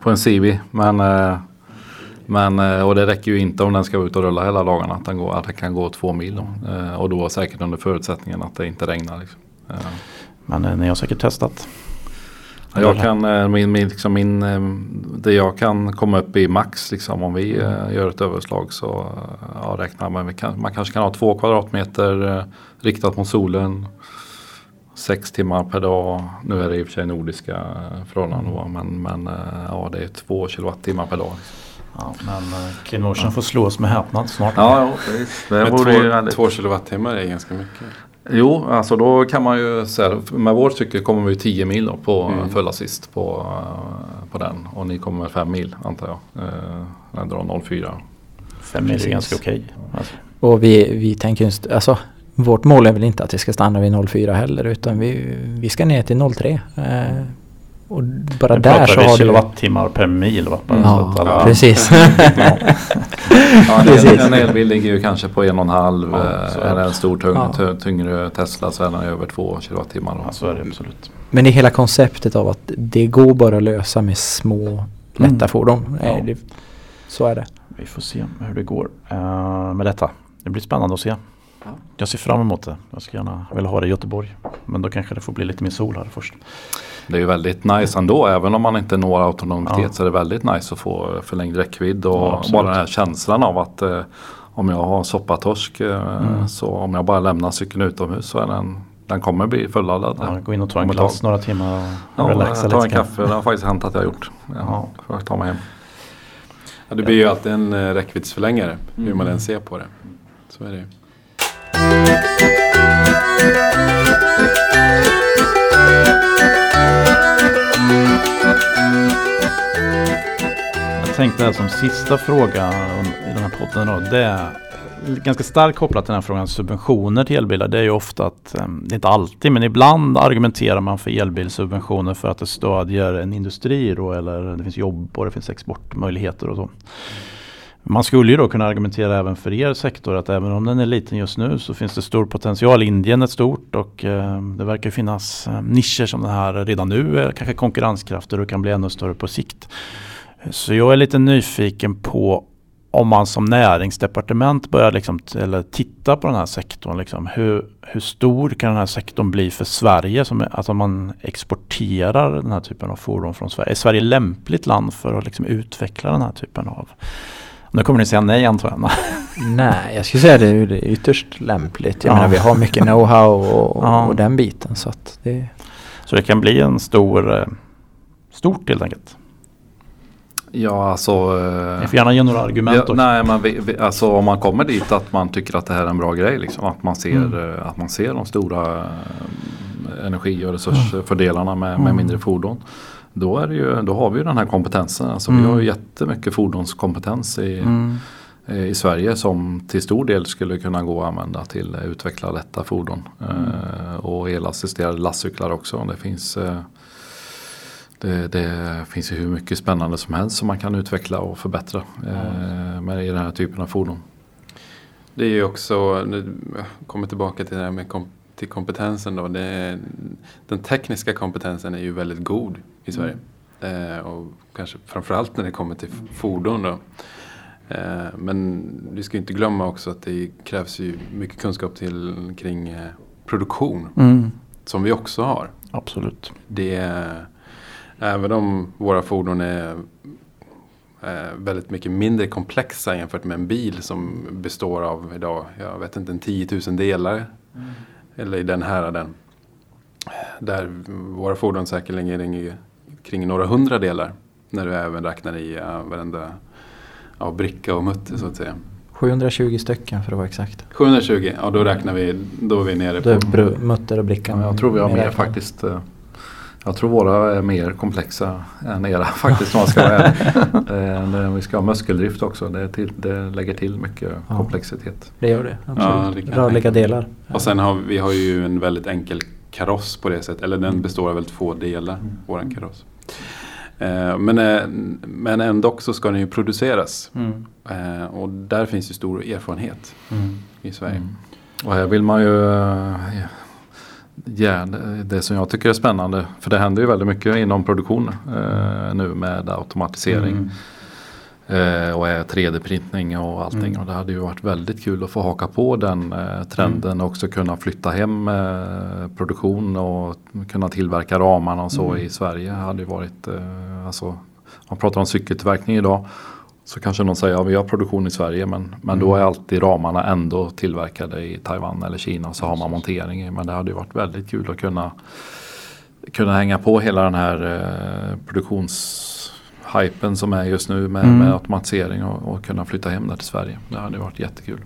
på en CV. Men, eh, men, eh, och det räcker ju inte om den ska ut och rulla hela dagarna. Att den, går, att den kan gå två mil. Då. Eh, Och då säkert under förutsättningen att det inte regnar. Liksom. Eh, men ni har säkert testat. Ja, Jag kan, eh, min, min, liksom min, eh, det jag kan komma upp i max liksom, om vi eh, gör ett överslag så ja, räknar man, kan, man kanske kan ha två kvadratmeter eh, riktat mot solen. Sex timmar per dag. Nu är det i och för sig nordiska förhållanden då, men, men ja, det är två kilowattimmar per dag. Liksom. Ja, men uh, Cleanmotion får slå oss med häpnad snart. Ja, ja. Det ju två, väldigt- två kilowattimmar är ganska mycket. Jo, alltså då kan man ju säga med vår cykel kommer vi 10 mil då på Mm. full assist på, eh, på den och ni kommer 5 mil antar jag. Eh, Den drar 04. Fem mil är ganska okej. Alltså. Och vi, vi tänker just, alltså vårt mål är väl inte att vi ska stanna vid 04 heller utan vi, vi ska ner till 03. Eh, och bara där så har du... kilowattimmar per mil. Va? Bara Ja, att alla- precis. Ja. Ja, en, Precis. en elbil ligger ju kanske på en och en halv. Ja, eh, är det. en stor tung, Ja. ty- tyngre Tesla så är den över 2 kilowattimmar. Ja, så är det absolut. Men det är hela konceptet av att det går bara att lösa med små lätta Mm. fordon. Ja. Det, så är det. Vi får se hur det går eh, med detta. Det blir spännande att se. Jag ser fram emot det. Jag ska gärna vilja ha det i Göteborg. Men då kanske det får bli lite mer sol här först. Det är ju väldigt nice ändå. Även om man inte når autonomitet Ja. så är det väldigt nice att få förlängd räckvidd. Och Ja, bara den här känslan av att eh, om jag har soppatorsk eh, Mm. så om jag bara lämnar cykeln utomhus så är den, den kommer bli fulladdad. Ja, gå in och ta en glass några timmar och Ja, relaxa jag tar en lite. kaffe. Det har faktiskt hänt att jag har gjort. Ja. För att ta mig hem. Ja, det blir ju alltid en eh, räckviddsförlängare hur Mm. man än ser på det. Så är det ju. Tänkte här som sista fråga i den här podden då. Det är ganska starkt kopplat till den här frågan subventioner till elbilar. Det är ju ofta att, eh, det är inte alltid, men ibland argumenterar man för elbilsubventioner för att det stödjer en industri då eller det finns jobb och det finns exportmöjligheter och så. Man skulle ju då kunna argumentera även för er sektor att även om den är liten just nu så finns det stor potential. Indien är stort och eh, det verkar finnas eh, nischer som den här redan nu är kanske konkurrenskrafter och kan bli ännu större på sikt. Så jag är lite nyfiken på om man som näringsdepartement börjar liksom, eller titta på den här sektorn. Liksom. Hur, hur stor kan den här sektorn bli för Sverige? Som, alltså om man exporterar den här typen av fordon från Sverige. Är Sverige lämpligt land för att liksom utveckla den här typen av nu kommer ni säga nej antar jag. Nej, jag skulle säga det är ytterst lämpligt. Jag Ja. menar vi har mycket know-how och, Ja. och den biten. Så det, Så det kan bli en stor, eh, stort helt enkelt. Ja, alltså... eh, Ni får gärna ge några argument Ja, nej, men vi, vi, alltså om man kommer dit att man tycker att det här är en bra grej. Liksom, att, man ser, Mm. eh, att man ser de stora eh, energi och resursfördelarna med, med Mm. mindre fordon. Då, ju, då har vi ju den här kompetensen. Alltså, Mm. Vi har ju jättemycket fordonskompetens i, Mm. i Sverige som till stor del skulle kunna gå att använda till att utveckla lätta fordon. Eh, och elassisterade lastcyklar också. Det finns, eh, det, det finns ju hur mycket spännande som helst som man kan utveckla och förbättra eh, med i den här typen av fordon. Det är ju också, nu kommer tillbaka till det här med kom, till kompetensen då. Det den tekniska kompetensen är ju väldigt god i Sverige. Eh, och kanske framförallt när det kommer till fordon då. Eh, men vi ska ju inte glömma också att det krävs ju mycket kunskap till, kring eh, produktion. Mm. Som vi också har. Absolut. Det är, även om våra fordon är eh, väldigt mycket mindre komplexa jämfört med en bil som består av idag, jag vet inte, en 10 000 delar. Eller i den här den. Där våra fordon säkerligen ligger kring några hundra delar. När du även räknar i ja, varenda ja, bricka och mutter så att säga. 720 stycken för att vara exakt. 720, ja då räknar vi, då är vi nere Det är på mutter och brickan. Ja, jag tror vi har mer räknar. faktiskt. Jag tror våra är mer komplexa än era faktiskt. Om man ska vara. Eh, Vi ska ha muskeldrift också. Det, till, det lägger till mycket Ja. komplexitet. Det gör det. Ja, Absolut. jag Rörliga delar. Och sen har vi, vi har ju en väldigt enkel kaross på det sättet. Eller den består av väldigt få delar, våran kaross. Eh, men, eh, men ändå så ska den ju produceras. Mm. Och där finns ju stor erfarenhet Mm. i Sverige. Mm. Och här vill man ju Ja, det som jag tycker är spännande, för det händer ju väldigt mycket inom produktion eh, nu med automatisering. Mm. Eh, och är 3D-printning och allting. Mm. Och det hade ju varit väldigt kul att få haka på den eh, trenden och också kunna flytta hem eh, produktion och kunna tillverka ramarna och så Mm. i Sverige. hade ju varit, eh, alltså, man pratar om cykeltillverkning idag. Så kanske någon säger att ja, vi har produktion i Sverige men, men då är alltid ramarna ändå tillverkade i Taiwan eller Kina så har man montering i. Men det hade ju varit väldigt kul att kunna, kunna hänga på hela den här eh, produktionshypen som är just nu med, Mm. med automatisering och, och kunna flytta hem det till Sverige. Det hade varit jättekul.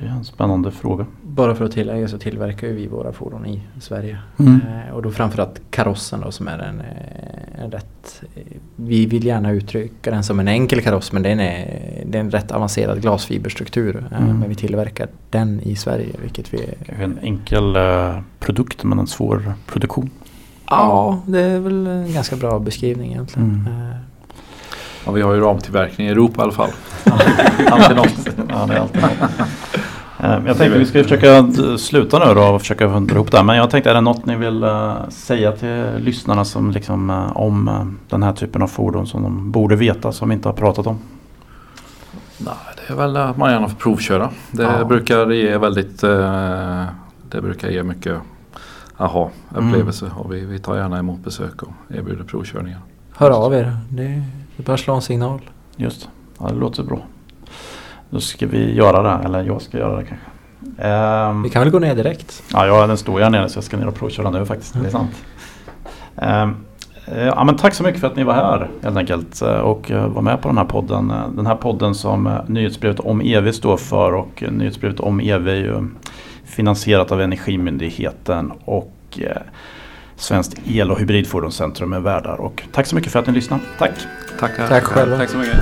Det är en spännande fråga. Bara för att tillägga så tillverkar vi våra fordon i Sverige. Mm. Eh, och då framförallt karossen då som är en, eh, en rätt... eh, Vi vill gärna uttrycka den som en enkel kaross men den är, det är en rätt avancerad glasfiberstruktur. eh, Mm. Men vi tillverkar den i Sverige vilket vi... En enkel eh, produkt men en svår produktion. Ja, det är väl en ganska bra beskrivning egentligen. Mm. Ja, vi har ju ramtillverkning i Europa i alla fall. alltid något. Ja, det är alltid något. Eh, Jag tänkte vi ska försöka sluta nu då och försöka fundera ihop det här. Men jag tänkte är det något ni vill eh, säga till lyssnarna som liksom, eh, om eh, den här typen av fordon som de borde veta som vi inte har pratat om? Nej, det är väl att man gärna får provköra. Det Ja. brukar ge väldigt Det brukar ge mycket aha, upplevelse och vi, vi tar gärna emot besök och erbjuder provkörningar. hör av er. Det, det att slå en signal. Just ja, det låter bra. Då ska vi göra det, eller jag ska göra det kanske. Ehm, Vi kan väl gå ner direkt. Ja, ja, den står ju här nere så jag ska ner och provköra nu faktiskt. Det är sant. Eh, Ja, men tack så mycket för att ni var här helt enkelt eh, och eh, var med på den här podden. Den här podden som nyhetsbrevet om EV står för och nyhetsbrevet om EV är ju finansierat av Energimyndigheten och Svenskt El och hybridfordonscentrum är värdar. Och tack så mycket för att ni lyssnade. Tack! Tackar. Tack själva. Tack så mycket.